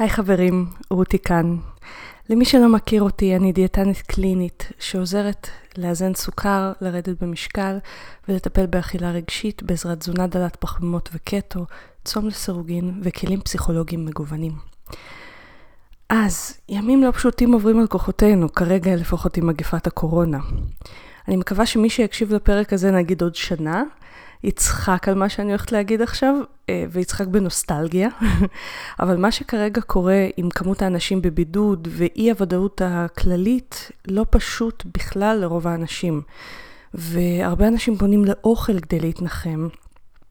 היי חברים, רותי כאן. למי שלא מכיר אותי, אני דיאטנית קלינית שעוזרת לאזן סוכר, לרדת במשקל ולטפל באכילה רגשית בעזרת תזונה דלת פחמימות וקטו, צום לסירוגין וכלים פסיכולוגיים מגוונים. אז, ימים לא פשוטים עוברים על כוחותינו, כרגע לפחות עם מגפת הקורונה. אני מקווה שמי שיקשיב לפרק הזה נגיד עוד שנה, יצחק על מה שאני הולכת להגיד עכשיו, אה, ויצחק בנוסטלגיה. אבל מה שכרגע קורה עם כמות האנשים בבידוד ואי הוודאות הכללית, לא פשוט בכלל לרוב האנשים. והרבה אנשים פונים לאוכל כדי להתנחם.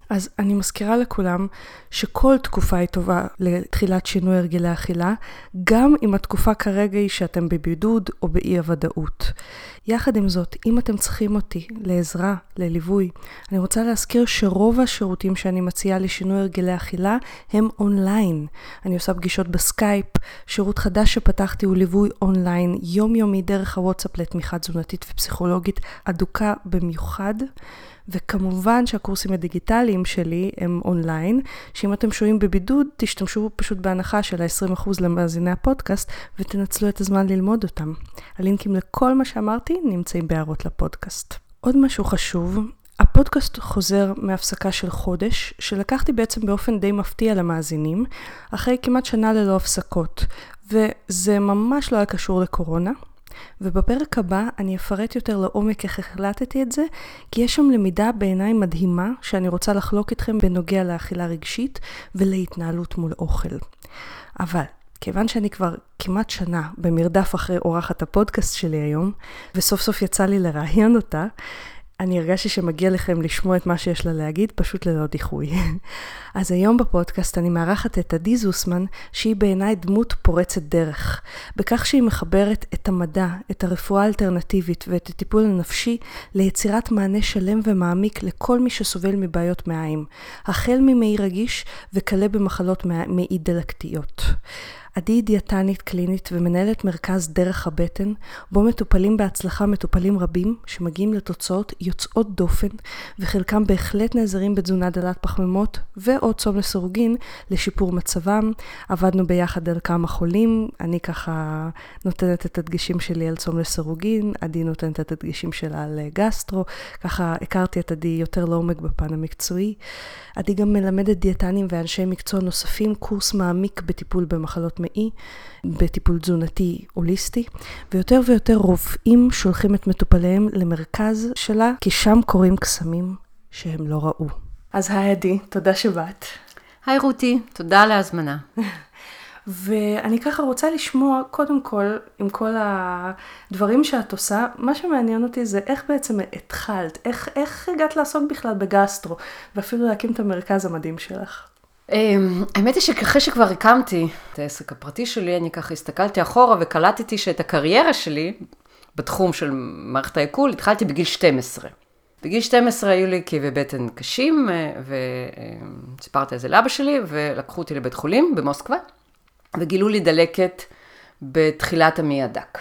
אז אני מזכירה לכולם שכל תקופה היא טובה לתחילת שינוי הרגלי אכילה, גם אם התקופה כרגע היא שאתם בבידוד או באי הוודאות. יחד עם זאת, אם אתם צריכים אותי לעזרה, לליווי, אני רוצה להזכיר שרוב השירותים שאני מציעה לשינוי הרגלי אכילה הם אונליין. אני עושה פגישות בסקייפ, שירות חדש שפתחתי הוא ליווי אונליין יומיומי דרך הוואטסאפ לתמיכה תזונתית ופסיכולוגית אדוקה במיוחד. וכמובן שהקורסים הדיגיטליים שלי הם אונליין, שאם אתם שוהים בבידוד, תשתמשו פשוט בהנחה של ה-20% למאזיני הפודקאסט ותנצלו את הזמן ללמוד אותם. הלינקים לכל מה שאמרתי נמצאים בהערות לפודקאסט. עוד משהו חשוב, הפודקאסט חוזר מהפסקה של חודש, שלקחתי בעצם באופן די מפתיע למאזינים, אחרי כמעט שנה ללא הפסקות, וזה ממש לא היה קשור לקורונה. ובפרק הבא אני אפרט יותר לעומק איך החלטתי את זה, כי יש שם למידה בעיניי מדהימה שאני רוצה לחלוק איתכם בנוגע לאכילה רגשית ולהתנהלות מול אוכל. אבל כיוון שאני כבר כמעט שנה במרדף אחרי אורחת הפודקאסט שלי היום, וסוף סוף יצא לי לראיין אותה, אני הרגשתי שמגיע לכם לשמוע את מה שיש לה להגיד, פשוט ללא דיחוי. אז היום בפודקאסט אני מארחת את עדי זוסמן, שהיא בעיניי דמות פורצת דרך, בכך שהיא מחברת את המדע, את הרפואה האלטרנטיבית ואת הטיפול הנפשי ליצירת מענה שלם ומעמיק לכל מי שסובל מבעיות מעיים, החל ממעי רגיש וכלה במחלות מעי דלקתיות. עדי היא דיאטנית קלינית ומנהלת מרכז דרך הבטן, בו מטופלים בהצלחה מטופלים רבים שמגיעים לתוצאות יוצאות דופן, וחלקם בהחלט נעזרים בתזונה דלת פחמימות ועוד צום לסירוגין לשיפור מצבם. עבדנו ביחד על כמה חולים, אני ככה נותנת את הדגשים שלי על צום לסירוגין, עדי נותנת את הדגשים שלה על גסטרו, ככה הכרתי את עדי יותר לעומק בפן המקצועי. עדי גם מלמדת דיאטנים ואנשי מקצוע נוספים קורס מעמיק בטיפול במחלות מעי, בטיפול תזונתי הוליסטי, ויותר ויותר רופאים שולחים את מטופליהם למרכז שלה, כי שם קורים קסמים שהם לא ראו. אז היי עדי, תודה שבאת. היי רותי, תודה על ההזמנה. ואני ככה רוצה לשמוע, קודם כל, עם כל הדברים שאת עושה, מה שמעניין אותי זה איך בעצם התחלת, איך, איך הגעת לעסוק בכלל בגסטרו, ואפילו להקים את המרכז המדהים שלך. אמ, האמת היא שאחרי שכבר הקמתי את העסק הפרטי שלי, אני ככה הסתכלתי אחורה וקלטתי שאת הקריירה שלי בתחום של מערכת העיכול התחלתי בגיל 12. בגיל 12 היו לי כאבי בטן קשים, אה, וסיפרתי על זה לאבא שלי, ולקחו אותי לבית חולים במוסקבה. וגילו לי דלקת בתחילת המעי הדק.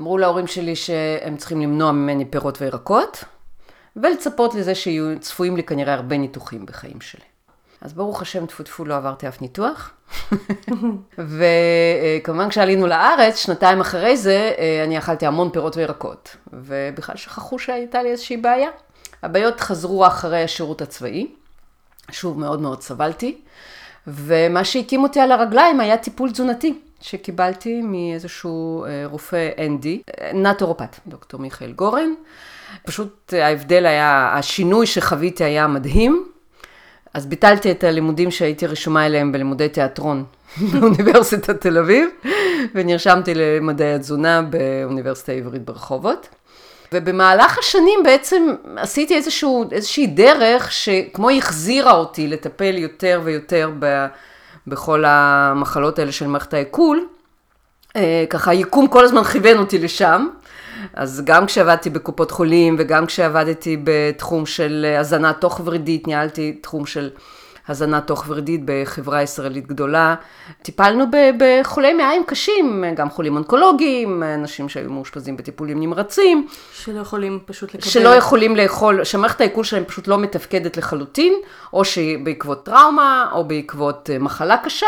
אמרו להורים שלי שהם צריכים למנוע ממני פירות וירקות, ולצפות לזה שיהיו צפויים לי כנראה הרבה ניתוחים בחיים שלי. אז ברוך השם, טפו טפו, לא עברתי אף ניתוח. וכמובן כשעלינו לארץ, שנתיים אחרי זה, אני אכלתי המון פירות וירקות. ובכלל שכחו שהייתה לי איזושהי בעיה. הבעיות חזרו אחרי השירות הצבאי. שוב, מאוד מאוד סבלתי. ומה שהקים אותי על הרגליים היה טיפול תזונתי, שקיבלתי מאיזשהו אה, רופא אנדי, נטורופט, דוקטור מיכאל גורן. פשוט ההבדל היה, השינוי שחוויתי היה מדהים. אז ביטלתי את הלימודים שהייתי רשומה אליהם בלימודי תיאטרון באוניברסיטת תל אביב, ונרשמתי למדעי התזונה באוניברסיטה העברית ברחובות. ובמהלך השנים בעצם עשיתי איזשהו, איזושהי דרך שכמו החזירה אותי לטפל יותר ויותר ב, בכל המחלות האלה של מערכת העיכול. אה, ככה היקום כל הזמן כיוון אותי לשם. אז גם כשעבדתי בקופות חולים וגם כשעבדתי בתחום של הזנה תוך ורידית, ניהלתי תחום של הזנה תוך ורידית בחברה ישראלית גדולה. טיפלנו בחולי מעיים קשים, גם חולים אונקולוגיים, אנשים שהיו מאושפזים בטיפולים נמרצים. שלא יכולים פשוט לקבל. שלא יכולים לאכול, שמערכת העיכול שלהם פשוט לא מתפקדת לחלוטין, או שבעקבות טראומה, או בעקבות אה, מחלה קשה,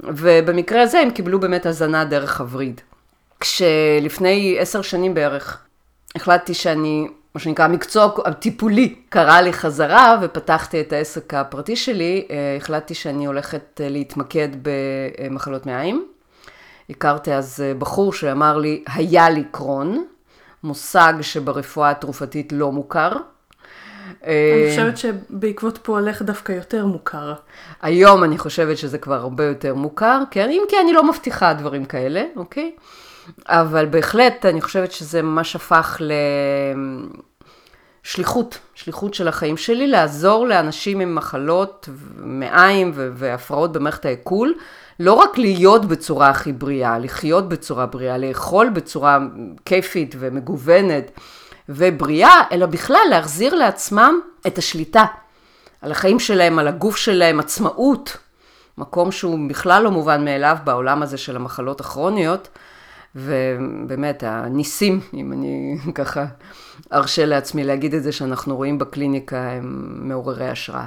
ובמקרה הזה הם קיבלו באמת הזנה דרך הווריד. כשלפני עשר שנים בערך החלטתי שאני מה שנקרא, המקצוע הטיפולי קרא לי חזרה ופתחתי את העסק הפרטי שלי, אה, החלטתי שאני הולכת אה, להתמקד במחלות מעיים. הכרתי אז אה, בחור שאמר לי, היה לי קרון, מושג שברפואה התרופתית לא מוכר. אני חושבת שבעקבות פועלך דווקא יותר מוכר. היום אני חושבת שזה כבר הרבה יותר מוכר, כן, אם כי אני לא מבטיחה דברים כאלה, אוקיי? אבל בהחלט אני חושבת שזה ממש הפך לשליחות, שליחות של החיים שלי, לעזור לאנשים עם מחלות, מעיים והפרעות במערכת העיכול, לא רק להיות בצורה הכי בריאה, לחיות בצורה בריאה, לאכול בצורה כיפית ומגוונת ובריאה, אלא בכלל להחזיר לעצמם את השליטה על החיים שלהם, על הגוף שלהם, עצמאות, מקום שהוא בכלל לא מובן מאליו בעולם הזה של המחלות הכרוניות. ובאמת, הניסים, אם אני ככה ארשה לעצמי להגיד את זה, שאנחנו רואים בקליניקה, הם מעוררי השראה.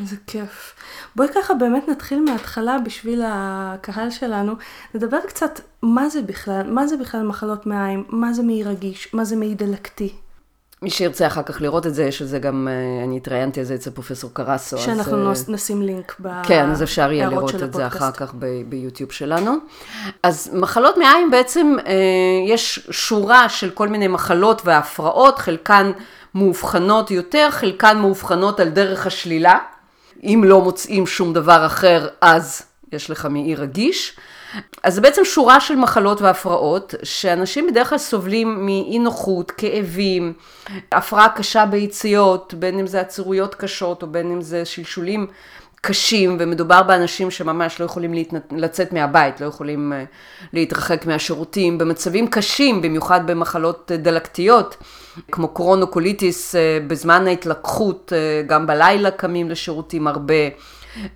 איזה כיף. בואי ככה באמת נתחיל מההתחלה בשביל הקהל שלנו. נדבר קצת מה זה בכלל, מה זה בכלל מחלות מעיים, מה זה מעי רגיש, מה זה מעי דלקתי. מי שירצה אחר כך לראות את זה, שזה גם, אה, אני התראיינתי על זה אצל פרופסור קרסו. שאנחנו אז, נשים לינק בהערות כן, אז אפשר יהיה לראות את זה אחר כך ב- ביוטיוב שלנו. אז מחלות מעיים בעצם, אה, יש שורה של כל מיני מחלות והפרעות, חלקן מאובחנות יותר, חלקן מאובחנות על דרך השלילה. אם לא מוצאים שום דבר אחר, אז יש לך מעי רגיש. אז זה בעצם שורה של מחלות והפרעות, שאנשים בדרך כלל סובלים מאי נוחות, כאבים, הפרעה קשה ביציאות, בין אם זה עצירויות קשות או בין אם זה שלשולים קשים, ומדובר באנשים שממש לא יכולים להתנת... לצאת מהבית, לא יכולים אה, להתרחק מהשירותים, במצבים קשים, במיוחד במחלות דלקתיות, כמו קרונוקוליטיס, אה, בזמן ההתלקחות, אה, גם בלילה קמים לשירותים הרבה.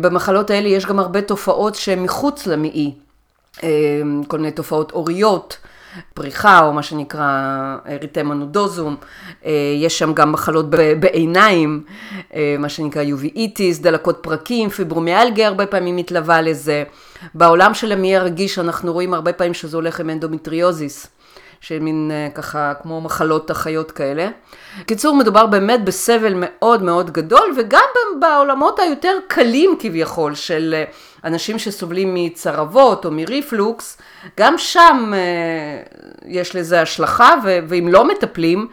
במחלות האלה יש גם הרבה תופעות שהן מחוץ למעי. אמ, כל מיני תופעות אוריות, פריחה או מה שנקרא erythema nodosum, אה, יש שם גם מחלות בעיניים, אה, מה שנקרא uveitis, דלקות פרקים, פיברומיאלגיה הרבה פעמים מתלווה לזה. בעולם של המעי הרגיש אנחנו רואים הרבה פעמים שזה הולך עם אנדומטריוזיס. שמין אה, ככה כמו מחלות אחיות כאלה. קיצור, מדובר באמת בסבל מאוד מאוד גדול, וגם בעולמות היותר קלים כביכול של אה, אנשים שסובלים מצרבות או מריפלוקס, גם שם אה, יש לזה השלכה, ואם לא מטפלים,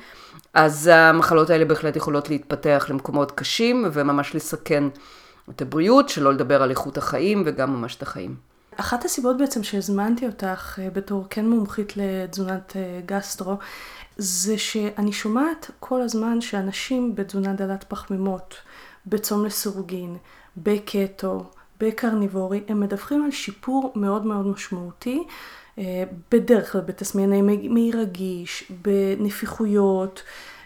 אז המחלות האלה בהחלט יכולות להתפתח למקומות קשים וממש לסכן את הבריאות, שלא לדבר על איכות החיים וגם ממש את החיים. אחת הסיבות בעצם שהזמנתי אותך אה, בתור כן מומחית לתזונת אה, גסטרו, זה שאני שומעת כל הזמן שאנשים בתזונה דלת פחמימות, בצום לסירוגין, בקטו, בקרניבורי, הם מדווחים על שיפור מאוד מאוד משמעותי, אה, בדרך כלל בתסמייני מעי רגיש, בנפיחויות.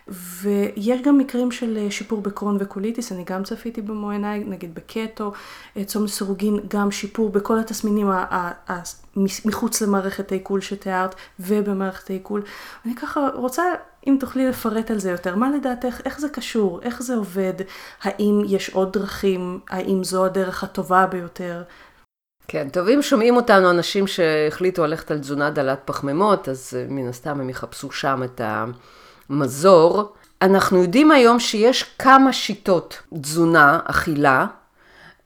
ויש גם מקרים של אה, שיפור בקרון וקוליטיס, אני גם צפיתי במו עיניי, נגיד בקטו, אה, צום לסירוגין, גם שיפור בכל התסמינים מחוץ למערכת העיכול שתיארת ובמערכת העיכול. אני ככה רוצה, אם תוכלי לפרט על זה יותר, מה לדעתך, איך זה קשור, איך זה עובד, האם יש עוד דרכים, האם זו הדרך הטובה ביותר? כן, טוב, אם שומעים אותנו אנשים שהחליטו ללכת על תזונה דלת פחמימות, אז אה, מן הסתם הם יחפשו שם את ה... מזור, אנחנו יודעים היום שיש כמה שיטות תזונה, אכילה,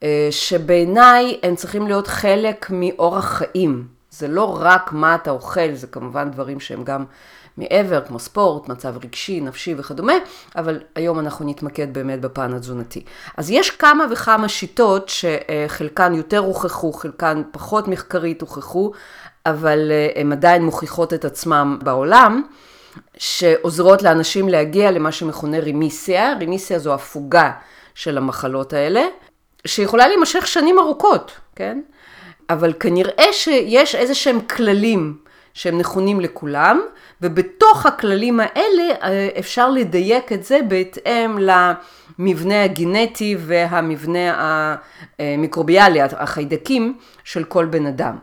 אה, שבעיניי הם צריכים להיות חלק מאורח חיים. זה לא רק מה אתה אוכל, זה כמובן דברים שהם גם מעבר, כמו ספורט, מצב רגשי, נפשי וכדומה, אבל היום אנחנו נתמקד באמת בפן התזונתי. אז יש כמה וכמה שיטות שחלקן יותר הוכחו, חלקן פחות מחקרית הוכחו, אבל אה, הן עדיין מוכיחות את עצמם בעולם. שעוזרות לאנשים להגיע למה שמכונה רימיסיה. רימיסיה זו הפוגה של המחלות האלה, שיכולה להימשך שנים ארוכות, כן? אבל כנראה שיש איזה שהם כללים שהם נכונים לכולם, ובתוך הכללים האלה אה, אפשר לדייק את זה בהתאם למבנה הגנטי והמבנה המיקרוביאלי, החיידקים של כל בן אדם.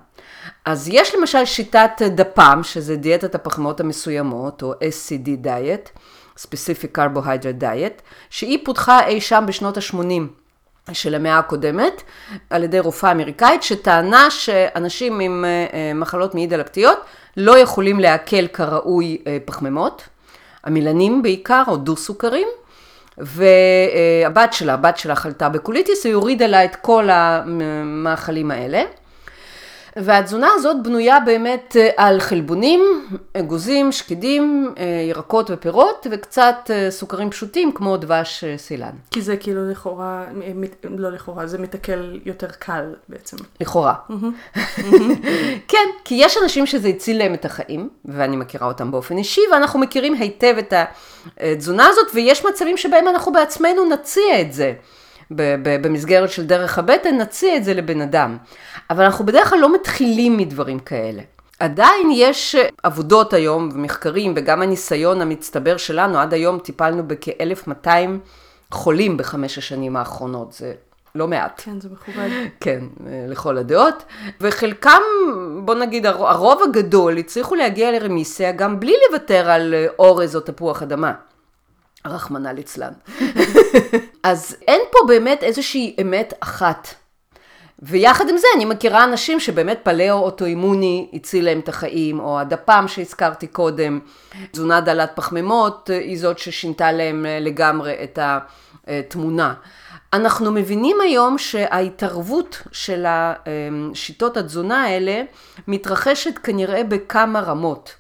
אז יש למשל שיטת דפ"ם, שזה דיאטת הפחמות המסוימות, או SCD diet, Specific Carbohydrate Diet, שהיא פותחה אי שם בשנות ה-80 של המאה הקודמת, על ידי רופאה אמריקאית, שטענה שאנשים עם אה, אה, מחלות מעי דלקתיות לא יכולים לעכל כראוי אה, פחמימות, המילנים בעיקר, או דו-סוכרים, והבת שלה, הבת שלה חלתה בקוליטיס, היא הורידה לה את כל המאכלים האלה. והתזונה הזאת בנויה באמת אה, על חלבונים, אגוזים, שקדים, אה, ירקות ופירות וקצת אה, סוכרים פשוטים כמו דבש סילן. כי זה כאילו לכאורה, לא לכאורה, זה מתקל יותר קל בעצם. לכאורה. כן, כי יש אנשים שזה הציל להם את החיים, ואני מכירה אותם באופן אישי, ואנחנו מכירים היטב את התזונה הזאת, ויש מצבים שבהם אנחנו בעצמנו נציע את זה. במסגרת של דרך הבטן, נציע את זה לבן אדם. אבל אנחנו בדרך כלל לא מתחילים מדברים כאלה. עדיין יש עבודות היום ומחקרים וגם הניסיון המצטבר שלנו, עד היום טיפלנו בכ-1200 חולים בחמש השנים האחרונות, זה לא מעט. כן, זה מכובד. כן, לכל הדעות. וחלקם, בוא נגיד, הרוב הגדול הצליחו להגיע לרמיסיה גם בלי לוותר על אורז או תפוח אדמה. רחמנא ליצלן. אז אין פה באמת איזושהי אמת אחת. ויחד עם זה אני מכירה אנשים שבאמת פלאו-אוטואימוני הציל להם את החיים, או הדפ"ם שהזכרתי קודם, תזונה דלת פחמימות היא זאת ששינתה להם לגמרי את התמונה. אנחנו מבינים היום שההתערבות של שיטות התזונה האלה מתרחשת כנראה בכמה רמות.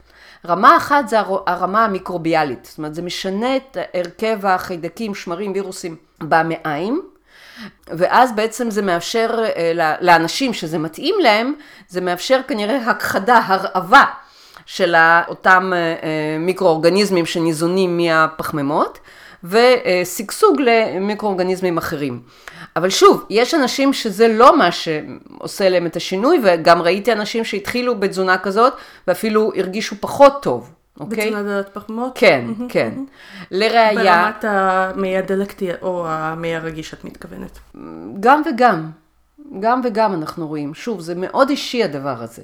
רמה אחת זה הרמה המיקרוביאלית, זאת אומרת זה משנה את הרכב החיידקים, שמרים, וירוסים במעיים, ואז בעצם זה מאפשר אה, לאנשים שזה מתאים להם, זה מאפשר כנראה הכחדה, הרעבה של אותם אה, אה, מיקרואורגניזמים שניזונים מהפחמימות, ושגשוג למיקרואורגניזמים אחרים. אבל שוב, יש אנשים שזה לא מה שעושה להם את השינוי, וגם ראיתי אנשים שהתחילו בתזונה כזאת, ואפילו הרגישו פחות טוב. אוקיי? בתזונה דלת פחמות? כן, כן. לראיה... ברמת המי הדלקתי או המי הרגיש את מתכוונת? גם וגם. גם וגם אנחנו רואים. שוב, זה מאוד אישי הדבר הזה.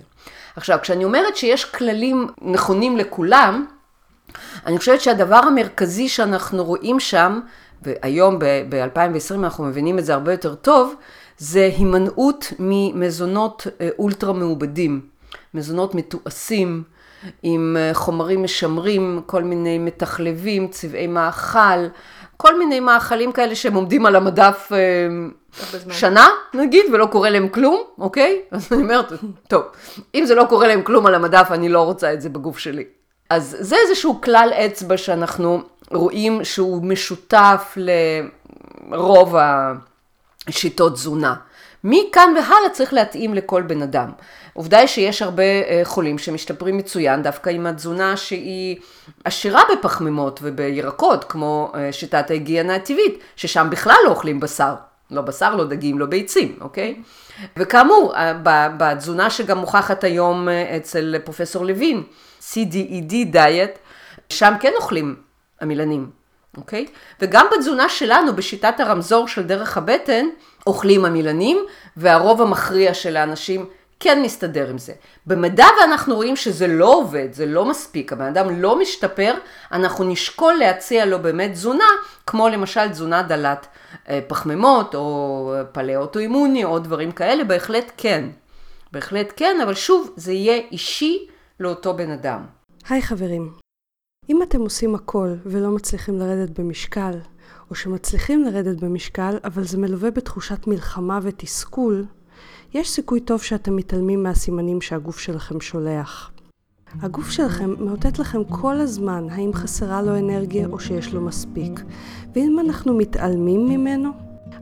עכשיו, כשאני אומרת שיש כללים נכונים לכולם, אני חושבת שהדבר המרכזי שאנחנו רואים שם, והיום ב-2020 אנחנו מבינים את זה הרבה יותר טוב, זה הימנעות ממזונות אה, אולטרה מעובדים, מזונות מתועשים, עם אה, חומרים משמרים, כל מיני מתחלבים, צבעי מאכל, כל מיני מאכלים כאלה שהם עומדים על המדף אה, שנה נגיד ולא קורה להם כלום, אוקיי? אז אני אומרת, טוב, אם זה לא קורה להם כלום על המדף, אני לא רוצה את זה בגוף שלי. אז זה איזשהו כלל אצבע שאנחנו רואים שהוא משותף לרוב השיטות תזונה. מכאן והלאה צריך להתאים לכל בן אדם. עובדה היא שיש הרבה אה, חולים שמשתפרים מצוין דווקא עם התזונה שהיא עשירה בפחמימות ובירקות, כמו אה, שיטת ההיגיינה הטבעית, ששם בכלל לא אוכלים בשר. לא בשר, לא דגים, לא ביצים, אוקיי? וכאמור, אה, בתזונה שגם מוכחת היום אצל פרופסור לוין, CDED דיאט, שם כן אוכלים עמילנים, אוקיי? וגם בתזונה שלנו, בשיטת הרמזור של דרך הבטן, אוכלים עמילנים, והרוב המכריע של האנשים כן מסתדר עם זה. במדע ואנחנו רואים שזה לא עובד, זה לא מספיק, הבן אדם לא משתפר, אנחנו נשקול להציע לו באמת תזונה, כמו למשל תזונה דלת אה, פחמימות, או פלאוטואימוני, או דברים כאלה, בהחלט כן. בהחלט כן, אבל שוב, זה יהיה אישי לאותו בן אדם. היי חברים, אם אתם עושים הכל ולא מצליחים לרדת במשקל, או שמצליחים לרדת במשקל, אבל זה מלווה בתחושת מלחמה ותסכול, יש סיכוי טוב שאתם מתעלמים מהסימנים שהגוף שלכם שולח. הגוף שלכם מאותת לכם כל הזמן האם חסרה לו אנרגיה או שיש לו מספיק. ואם אנחנו מתעלמים ממנו,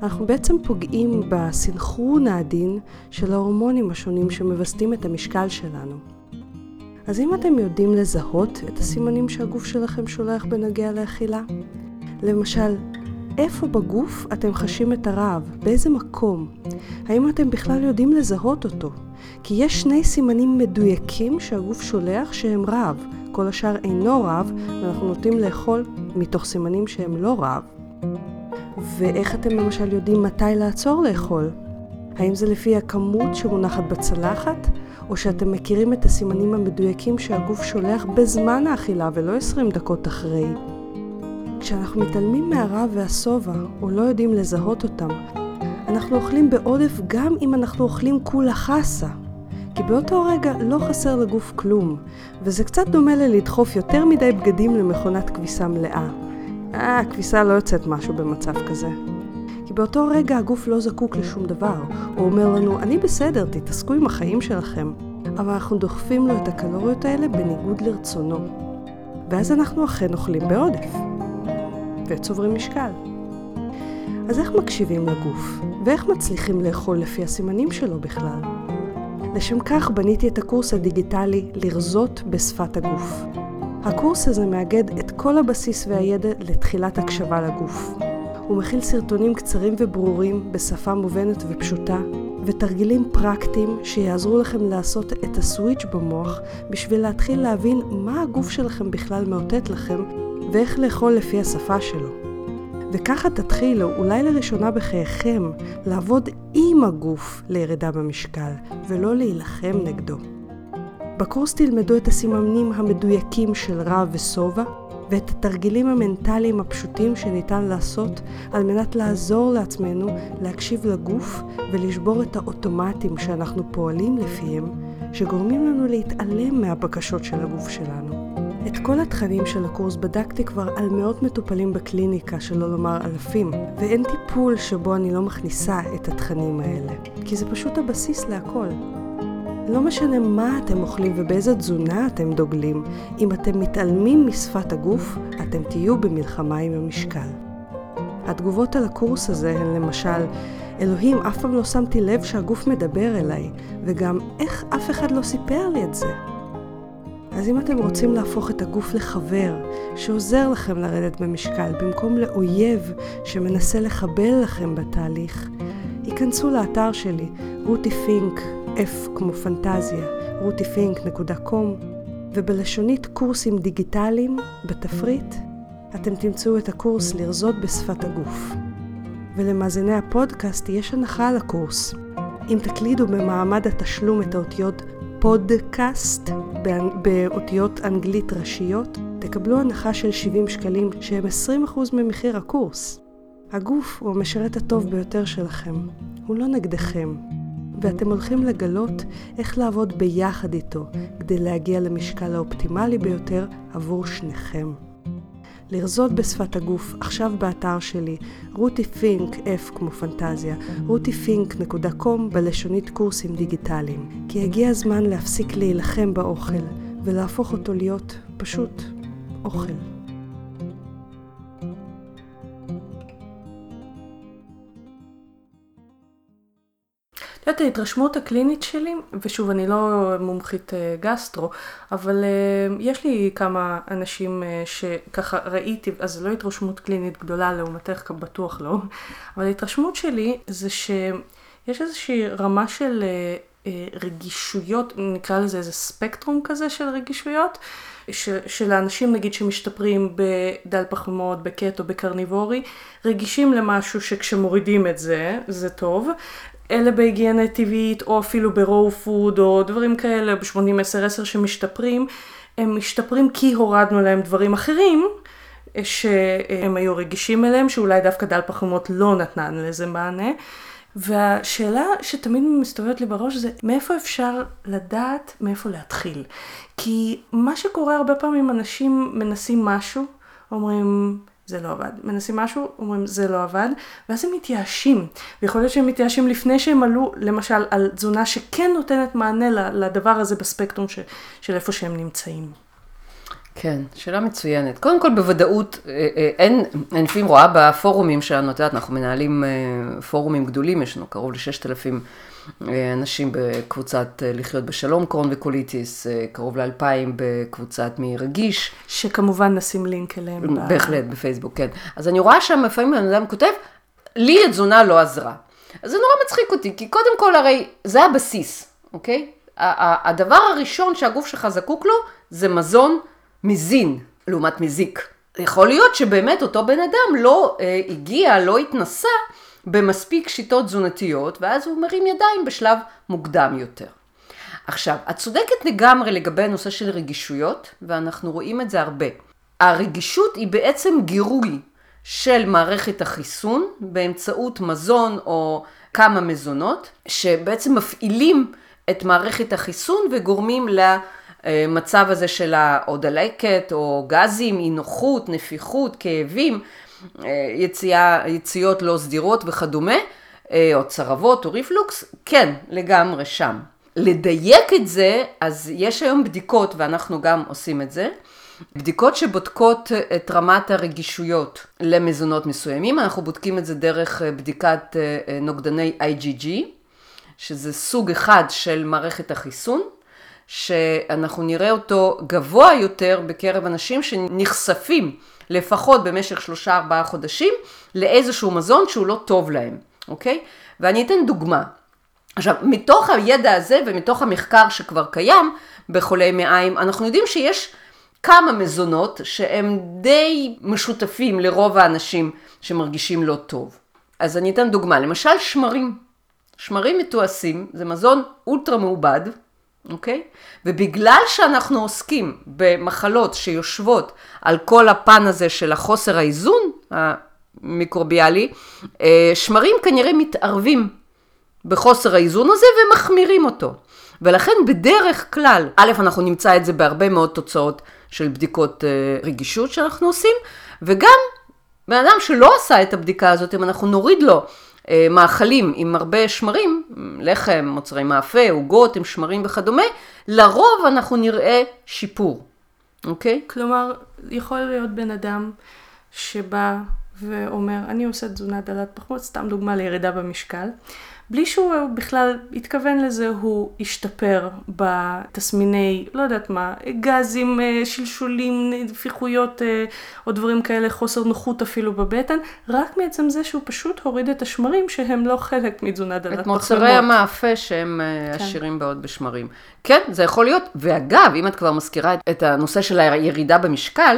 אנחנו בעצם פוגעים בסנכרון העדין של ההורמונים השונים שמווסתים את המשקל שלנו. אז אם אתם יודעים לזהות את הסימנים שהגוף שלכם שולח בנוגע לאכילה, למשל, איפה בגוף אתם חשים את הרעב? באיזה מקום? האם אתם בכלל יודעים לזהות אותו? כי יש שני סימנים מדויקים שהגוף שולח שהם רעב. כל השאר אינו רעב, ואנחנו נוטים לאכול מתוך סימנים שהם לא רעב. ואיך אתם למשל יודעים מתי לעצור לאכול? האם זה לפי הכמות שמונחת בצלחת, או שאתם מכירים את הסימנים המדויקים שהגוף שולח בזמן האכילה ולא 20 דקות אחרי? כשאנחנו מתעלמים מהרעב והשובע, או לא יודעים לזהות אותם, אנחנו אוכלים בעודף גם אם אנחנו אוכלים כולה חסה. כי באותו רגע לא חסר לגוף כלום, וזה קצת דומה ללדחוף יותר מדי בגדים למכונת כביסה מלאה. אה, הכביסה לא יוצאת משהו במצב כזה. באותו רגע הגוף לא זקוק לשום דבר. הוא אומר לנו, אני בסדר, תתעסקו עם החיים שלכם. אבל אנחנו דוחפים לו את הקלוריות האלה בניגוד לרצונו. ואז אנחנו אכן אוכלים בעודף. וצוברים משקל. אז איך מקשיבים לגוף? ואיך מצליחים לאכול לפי הסימנים שלו בכלל? לשם כך בניתי את הקורס הדיגיטלי לרזות בשפת הגוף. הקורס הזה מאגד את כל הבסיס והידע לתחילת הקשבה לגוף. הוא מכיל סרטונים קצרים וברורים בשפה מובנת ופשוטה, ותרגילים פרקטיים שיעזרו לכם לעשות את הסוויץ' במוח בשביל להתחיל להבין מה הגוף שלכם בכלל מאותת לכם ואיך לאכול לפי השפה שלו. וככה תתחילו, אולי לראשונה בחייכם, לעבוד עם הגוף לירידה במשקל, ולא להילחם נגדו. בקורס תלמדו את הסימנים המדויקים של רע ושובע, ואת התרגילים המנטליים הפשוטים שניתן לעשות על מנת לעזור לעצמנו להקשיב לגוף ולשבור את האוטומטים שאנחנו פועלים לפיהם, שגורמים לנו להתעלם מהבקשות של הגוף שלנו. את כל התכנים של הקורס בדקתי כבר על מאות מטופלים בקליניקה, שלא לומר אלפים, ואין טיפול שבו אני לא מכניסה את התכנים האלה, כי זה פשוט הבסיס להכל. לא משנה מה אתם אוכלים ובאיזה תזונה אתם דוגלים, אם אתם מתעלמים משפת הגוף, אתם תהיו במלחמה עם המשקל. התגובות על הקורס הזה הן למשל, אלוהים, אף פעם לא שמתי לב שהגוף מדבר אליי, וגם איך אף אחד לא סיפר לי את זה. אז אם אתם רוצים להפוך את הגוף לחבר שעוזר לכם לרדת במשקל במקום לאויב שמנסה לחבל לכם בתהליך, היכנסו לאתר שלי, רותי פינק, F כמו פנטזיה, rutifink.com, ובלשונית קורסים דיגיטליים, בתפריט, אתם תמצאו את הקורס לרזות בשפת הגוף. ולמאזיני הפודקאסט יש הנחה על הקורס. אם תקלידו במעמד התשלום את האותיות פודקאסט באותיות אנגלית ראשיות, תקבלו הנחה של 70 שקלים שהם 20% ממחיר הקורס. הגוף הוא המשרת הטוב ביותר שלכם, הוא לא נגדכם, ואתם הולכים לגלות איך לעבוד ביחד איתו כדי להגיע למשקל האופטימלי ביותר עבור שניכם. לרזות בשפת הגוף, עכשיו באתר שלי, רותי פינק, F כמו פנטזיה, rutifink.com בלשונית קורסים דיגיטליים. כי הגיע הזמן להפסיק להילחם באוכל, ולהפוך אותו להיות פשוט אוכל. יודעת, ההתרשמות הקלינית שלי, ושוב, אני לא מומחית אה, גסטרו, אבל אה, יש לי כמה אנשים אה, שככה ראיתי, אז זו לא התרשמות קלינית גדולה לעומתך, בטוח לא, אבל ההתרשמות שלי זה שיש איזושהי רמה של רגישויות, נקרא לזה איזה ספקטרום כזה של רגישויות. של האנשים נגיד שמשתפרים בדל פחמות, בקטו, בקרניבורי, רגישים למשהו שכשמורידים את זה, זה טוב, אלה בהיגיינה טבעית, או אפילו ברואו פוד, או דברים כאלה, ב-80-10-10 שמשתפרים, הם משתפרים כי הורדנו להם דברים אחרים, שהם היו רגישים אליהם, שאולי דווקא דל פחמות לא נתנה לזה מענה. והשאלה שתמיד מסתובבת לי בראש זה מאיפה אפשר לדעת מאיפה להתחיל. כי מה שקורה הרבה פעמים אנשים מנסים משהו, אומרים זה לא עבד. מנסים משהו, אומרים זה לא עבד, ואז הם מתייאשים. ויכול להיות שהם מתייאשים לפני שהם עלו, למשל, על תזונה שכן נותנת מענה לדבר הזה בספקטרום ש, של איפה שהם נמצאים. כן, שאלה מצוינת. קודם כל, בוודאות, אה, אה, אין, אני לפעמים רואה בפורומים שלנו, את יודעת, אנחנו מנהלים אה, פורומים גדולים, יש לנו קרוב ל-6,000 אנשים בקבוצת לחיות בשלום, קרון וקוליטיס, קרוב לאלפיים בקבוצת מי רגיש. שכמובן נשים לינק אליהם. בהחלט, בפייסבוק, כן. אז אני רואה שם לפעמים בן אדם כותב, לי התזונה לא עזרה. אז זה נורא מצחיק אותי, כי קודם כל הרי זה הבסיס, אוקיי? הדבר הראשון שהגוף שלך זקוק לו זה מזון מזין לעומת מזיק. יכול להיות שבאמת אותו בן אדם לא אה, הגיע, לא התנסה במספיק שיטות תזונתיות, ואז הוא מרים ידיים בשלב מוקדם יותר. עכשיו, את צודקת לגמרי לגבי הנושא של רגישויות, ואנחנו רואים את זה הרבה. הרגישות היא בעצם גירוי של מערכת החיסון באמצעות מזון או כמה מזונות, שבעצם מפעילים את מערכת החיסון וגורמים למצב הזה של או דלקת או גזים, אי נוחות, נפיחות, כאבים, יציאה, יציאות לא סדירות וכדומה, או צרבות או ריפלוקס, כן, לגמרי שם. לדייק את זה, אז יש היום בדיקות, ואנחנו גם עושים את זה, בדיקות שבודקות את רמת הרגישויות למזונות מסוימים, אנחנו בודקים את זה דרך בדיקת נוגדני IgG, שזה סוג אחד של מערכת החיסון, שאנחנו נראה אותו גבוה יותר בקרב אנשים שנחשפים לפחות במשך שלושה ארבעה חודשים לאיזשהו מזון שהוא לא טוב להם, אוקיי? ואני אתן דוגמה. עכשיו, מתוך הידע הזה ומתוך המחקר שכבר קיים בחולי מעיים, אנחנו יודעים שיש כמה מזונות שהם די משותפים לרוב האנשים שמרגישים לא טוב. אז אני אתן דוגמה, למשל שמרים. שמרים מתועשים זה מזון אולטרה מעובד, אוקיי? ובגלל שאנחנו עוסקים במחלות שיושבות על כל הפן הזה של החוסר האיזון המיקרוביאלי, אה, שמרים כנראה מתערבים בחוסר האיזון הזה ומחמירים אותו. ולכן בדרך כלל, א', אנחנו נמצא את זה בהרבה מאוד תוצאות של בדיקות אה, רגישות שאנחנו עושים, וגם בן אדם שלא עשה את הבדיקה הזאת, אם אנחנו נוריד לו מאכלים עם הרבה שמרים, לחם, מוצרי מאפה, עוגות עם שמרים וכדומה, לרוב אנחנו נראה שיפור, אוקיי? כלומר, יכול להיות בן אדם שבא ואומר, אני עושה תזונה דלת פחמות, סתם דוגמה לירידה במשקל. בלי שהוא בכלל התכוון לזה, הוא השתפר בתסמיני, לא יודעת מה, גזים, אה, שלשולים, נפיחויות אה, או דברים כאלה, חוסר נוחות אפילו בבטן, רק מעצם זה שהוא פשוט הוריד את השמרים שהם לא חלק מתזונה דלת פחמימות. את מוצרי המאפה שהם אה, כן. עשירים מאוד בשמרים. כן, זה יכול להיות, ואגב, אם את כבר מזכירה את הנושא של הירידה במשקל,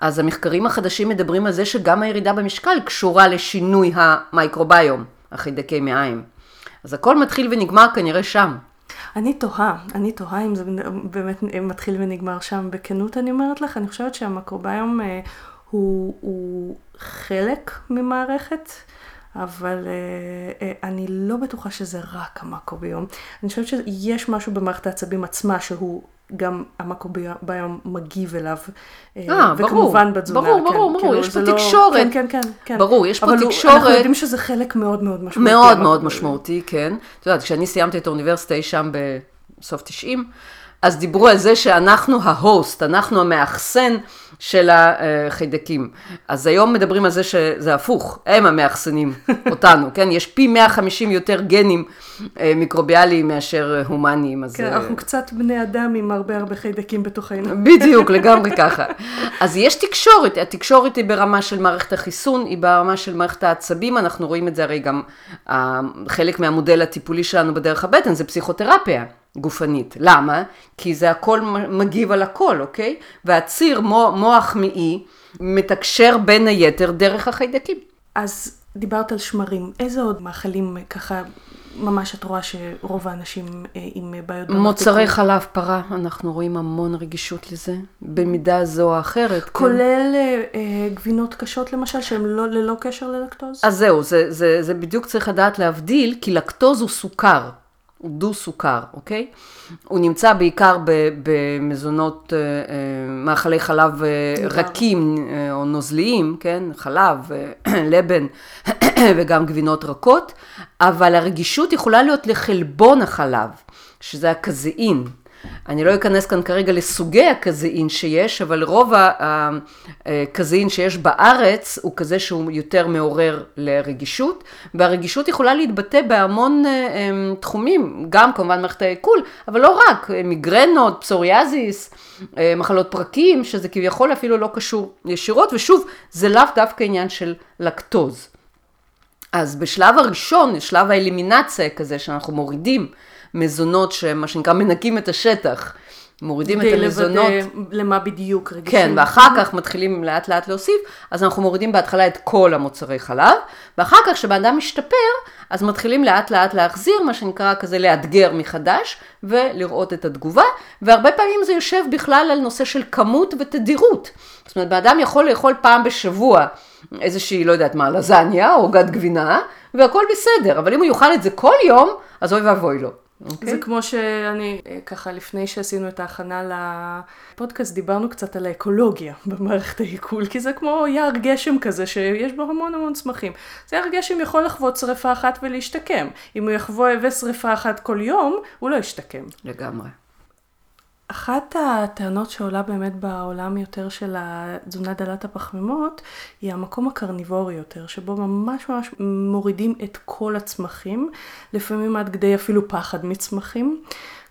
אז המחקרים החדשים מדברים על זה שגם הירידה במשקל קשורה לשינוי המייקרוביום. החידקי מעיים. אז הכל מתחיל ונגמר כנראה שם. אני תוהה, אני תוהה אם זה באמת מתחיל ונגמר שם. בכנות אני אומרת לך, אני חושבת שהמקרוביום אה, הוא, הוא חלק ממערכת. אבל uh, uh, אני לא בטוחה שזה רק המקרוביום. אני חושבת שיש משהו במערכת העצבים עצמה שהוא גם המקרוביום מגיב אליו. אה, אה ברור. וכמובן בתזונה. ברור, ברור, כן, ברור, כאילו, יש פה לא... תקשורת. כן, כן, כן, כן. ברור, יש פה אבל תקשורת. אבל אנחנו יודעים שזה חלק מאוד מאוד משמעותי. מאוד מאוד משמעותי, כן. את יודעת, כשאני סיימתי את האוניברסיטה אי שם בסוף 90, אז דיברו על זה שאנחנו ההוסט, אנחנו המאחסן של החיידקים. אז היום מדברים על זה שזה הפוך, הם המאחסנים אותנו, כן? יש פי 150 יותר גנים אה, מיקרוביאליים מאשר הומניים. כן, אז... אנחנו קצת בני אדם עם הרבה הרבה חיידקים בתוכנו. בדיוק, לגמרי ככה. אז יש תקשורת, התקשורת היא ברמה של מערכת החיסון, היא ברמה של מערכת העצבים, אנחנו רואים את זה הרי גם, חלק מהמודל הטיפולי שלנו בדרך הבטן זה פסיכותרפיה. גופנית. למה? כי זה הכל מגיב על הכל, אוקיי? והציר מוח מעי מתקשר בין היתר דרך החיידקים. אז דיברת על שמרים, איזה עוד מאכלים ככה ממש את רואה שרוב האנשים אה, עם בעיות? מוצרי חלב פרה, אנחנו רואים המון רגישות לזה, במידה זו או אחרת. כן. כולל כן. גבינות קשות למשל, שהן לא, ללא קשר ללקטוז? אז זהו, זה, זה, זה בדיוק צריך לדעת להבדיל, כי לקטוז הוא סוכר. הוא דו-סוכר, אוקיי? הוא נמצא בעיקר במזונות, אה, אה, מאכלי חלב אה, רכים או נוזליים, כן? חלב, לבן וגם גבינות רכות, אבל הרגישות יכולה להיות לחלבון החלב, שזה הקזאין. אני לא אכנס כאן כרגע לסוגי הקזאין שיש, אבל רוב הקזאין שיש בארץ הוא כזה שהוא יותר מעורר לרגישות, והרגישות יכולה להתבטא בהמון אה, אה, תחומים, גם כמובן מערכת העיכול, אבל לא רק, מיגרנות, פסוריאזיס, אה, מחלות פרקים, שזה כביכול אפילו לא קשור ישירות, ושוב, זה לאו דווקא עניין של לקטוז. אז בשלב הראשון, שלב האלימינציה כזה, שאנחנו מורידים מזונות שמה שנקרא מנקים את השטח. מורידים את המזונות. כדי לוודא למה בדיוק רגישים. כן, ואחר כך מתחילים לאט לאט להוסיף, אז אנחנו מורידים בהתחלה את כל המוצרי חלב, ואחר כך כשבן אדם משתפר, אז מתחילים לאט לאט להחזיר, מה שנקרא כזה לאתגר מחדש, ולראות את התגובה, והרבה פעמים זה יושב בכלל על נושא של כמות ותדירות. זאת אומרת, בן אדם יכול לאכול פעם בשבוע איזושהי, לא יודעת מה, לזניה או עוגת גבינה, והכל בסדר, אבל אם הוא יאכל את זה כל יום, אז אוי ואבוי לו. Okay. אוקיי? זה כמו שאני, אה, ככה לפני שעשינו את ההכנה לפודקאסט, דיברנו קצת על האקולוגיה במערכת העיכול, כי זה כמו יער גשם כזה שיש בו המון המון צמחים. זה יער גשם יכול לחוות שריפה אחת ולהשתקם. אם הוא יחווה שריפה אחת כל יום, הוא לא ישתקם. לגמרי. אחת הטענות שעולה באמת בעולם יותר של התזונה דלת הפחמימות, היא המקום הקרניבורי יותר, שבו ממש ממש מורידים את כל הצמחים, לפעמים עד כדי אפילו פחד מצמחים.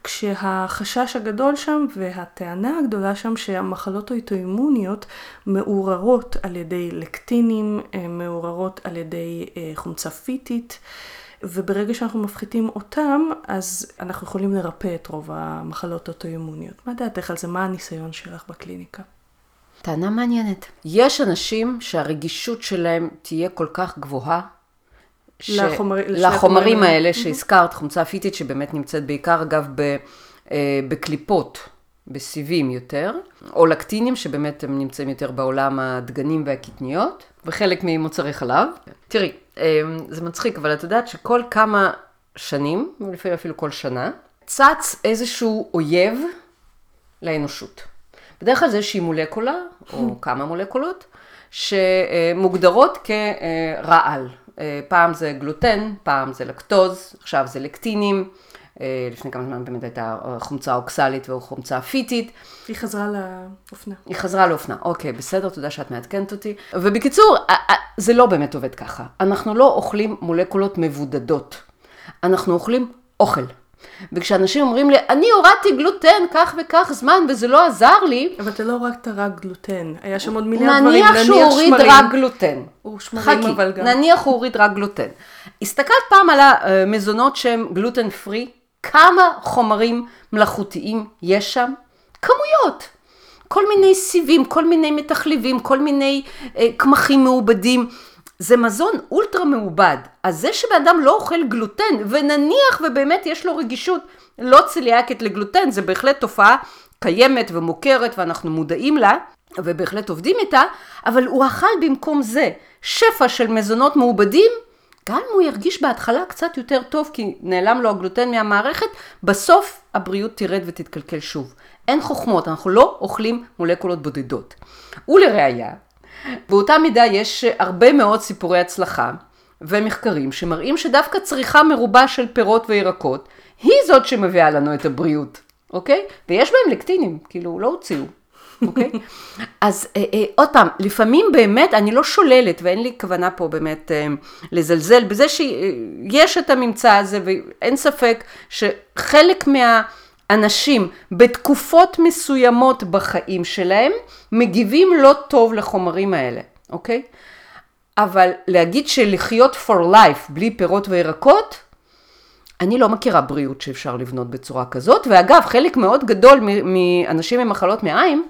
כשהחשש הגדול שם והטענה הגדולה שם שהמחלות האוטואימוניות מעוררות על ידי לקטינים, אה, מעוררות על ידי אה, חומצה פיטית. וברגע שאנחנו מפחיתים אותם, אז אנחנו יכולים לרפא את רוב המחלות האוטואימוניות. מה דעתך על זה? מה הניסיון שלך בקליניקה? טענה מעניינת. יש אנשים שהרגישות שלהם תהיה כל כך גבוהה, ש... לחומר... לחומרים האלה שהזכרת, חומצה פיטית שבאמת נמצאת בעיקר אגב ב... אה, בקליפות, בסיבים יותר, או לקטינים שבאמת הם נמצאים יותר בעולם הדגנים והקטניות, וחלק ממוצרי חלב. תראי, זה מצחיק, אבל את יודעת שכל כמה שנים, לפעמים אפילו כל שנה, צץ איזשהו אויב לאנושות. בדרך כלל זה איזושהי מולקולה, או כמה מולקולות, שמוגדרות כרעל. אה, פעם זה גלוטן, פעם זה לקטוז, עכשיו זה לקטינים. אה, לפני כמה זמן באמת הייתה חומצה אוקסלית וחומצה פיטית. היא חזרה לאופנה. היא חזרה לאופנה, אוקיי, בסדר, תודה שאת מעדכנת אותי. ובקיצור, זה לא באמת עובד ככה. אנחנו לא אוכלים מולקולות מבודדות. אנחנו אוכלים אוכל. וכשאנשים אומרים לי, אני הורדתי גלוטן כך וכך זמן וזה לא עזר לי. אבל אתה לא הורדת רק גלוטן, היה שם עוד מיליארד דברים, נניח שהוא הוריד רק גלוטן. הוא שמרים חכי, אבל גם. נניח הוא הוריד רק גלוטן. הסתכלת פעם על המזונות שהם גלוטן פרי? כמה חומרים מלאכותיים יש שם? כמויות. כל מיני סיבים, כל מיני מתחליבים, כל מיני אה, קמחים מעובדים. זה מזון אולטרה מעובד. אז זה שבן אדם לא אוכל גלוטן, ונניח ובאמת יש לו רגישות לא צליאקית לגלוטן, זה בהחלט תופעה קיימת ומוכרת ואנחנו מודעים לה, ובהחלט עובדים איתה, אבל הוא אכל במקום זה שפע של מזונות מעובדים, גם אם הוא ירגיש בהתחלה קצת יותר טוב, כי נעלם לו הגלוטן מהמערכת, בסוף הבריאות תרד ותתקלקל שוב. אין חוכמות, אנחנו לא אוכלים מולקולות בודדות. ולראיה, באותה מידה יש הרבה מאוד סיפורי הצלחה ומחקרים שמראים שדווקא צריכה מרובה של פירות וירקות היא זאת שמביאה לנו את הבריאות, אוקיי? ויש בהם לקטינים, כאילו לא הוציאו. אוקיי? אז אה, אה, עוד פעם, לפעמים באמת, אני לא שוללת, ואין לי כוונה פה באמת אה, לזלזל בזה שיש את הממצא הזה, ואין ספק שחלק מהאנשים בתקופות מסוימות בחיים שלהם, מגיבים לא טוב לחומרים האלה, אוקיי? אבל להגיד שלחיות for life בלי פירות וירקות, אני לא מכירה בריאות שאפשר לבנות בצורה כזאת, ואגב, חלק מאוד גדול מאנשים עם מחלות מעיים,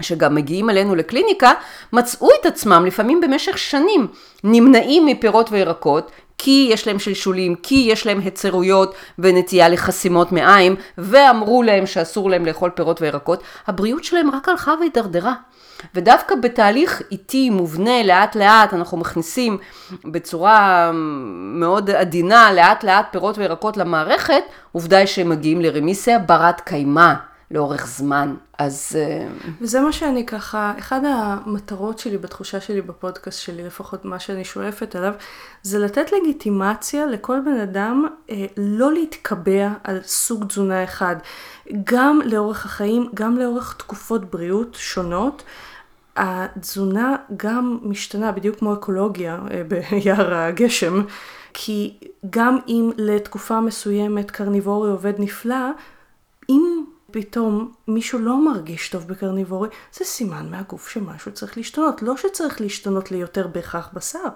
שגם מגיעים אלינו לקליניקה, מצאו את עצמם לפעמים במשך שנים נמנעים מפירות וירקות, כי יש להם שלשולים, כי יש להם היצרויות ונטייה לחסימות מעיים, ואמרו להם שאסור להם לאכול פירות וירקות, הבריאות שלהם רק הלכה והידרדרה. ודווקא בתהליך איטי, מובנה, לאט לאט, אנחנו מכניסים בצורה מאוד עדינה, לאט לאט פירות וירקות למערכת, עובדה היא שהם מגיעים לרמיסיה ברת קיימא. לאורך זמן. אז... אה, וזה מה שאני ככה, אחד המטרות שלי, בתחושה שלי בפודקאסט שלי, לפחות מה שאני שואפת עליו, זה לתת לגיטימציה לכל בן אדם אה, לא להתקבע על סוג תזונה אחד. גם לאורך החיים, גם לאורך תקופות בריאות שונות. התזונה גם משתנה, בדיוק כמו אקולוגיה אה, ביער הגשם, כי גם אם לתקופה מסוימת קרניבורי עובד נפלא, אם פתאום מישהו לא מרגיש טוב בקרניבורי, זה סימן מהגוף שמשהו צריך להשתנות. לא שצריך להשתנות ליותר בהכרח בשר,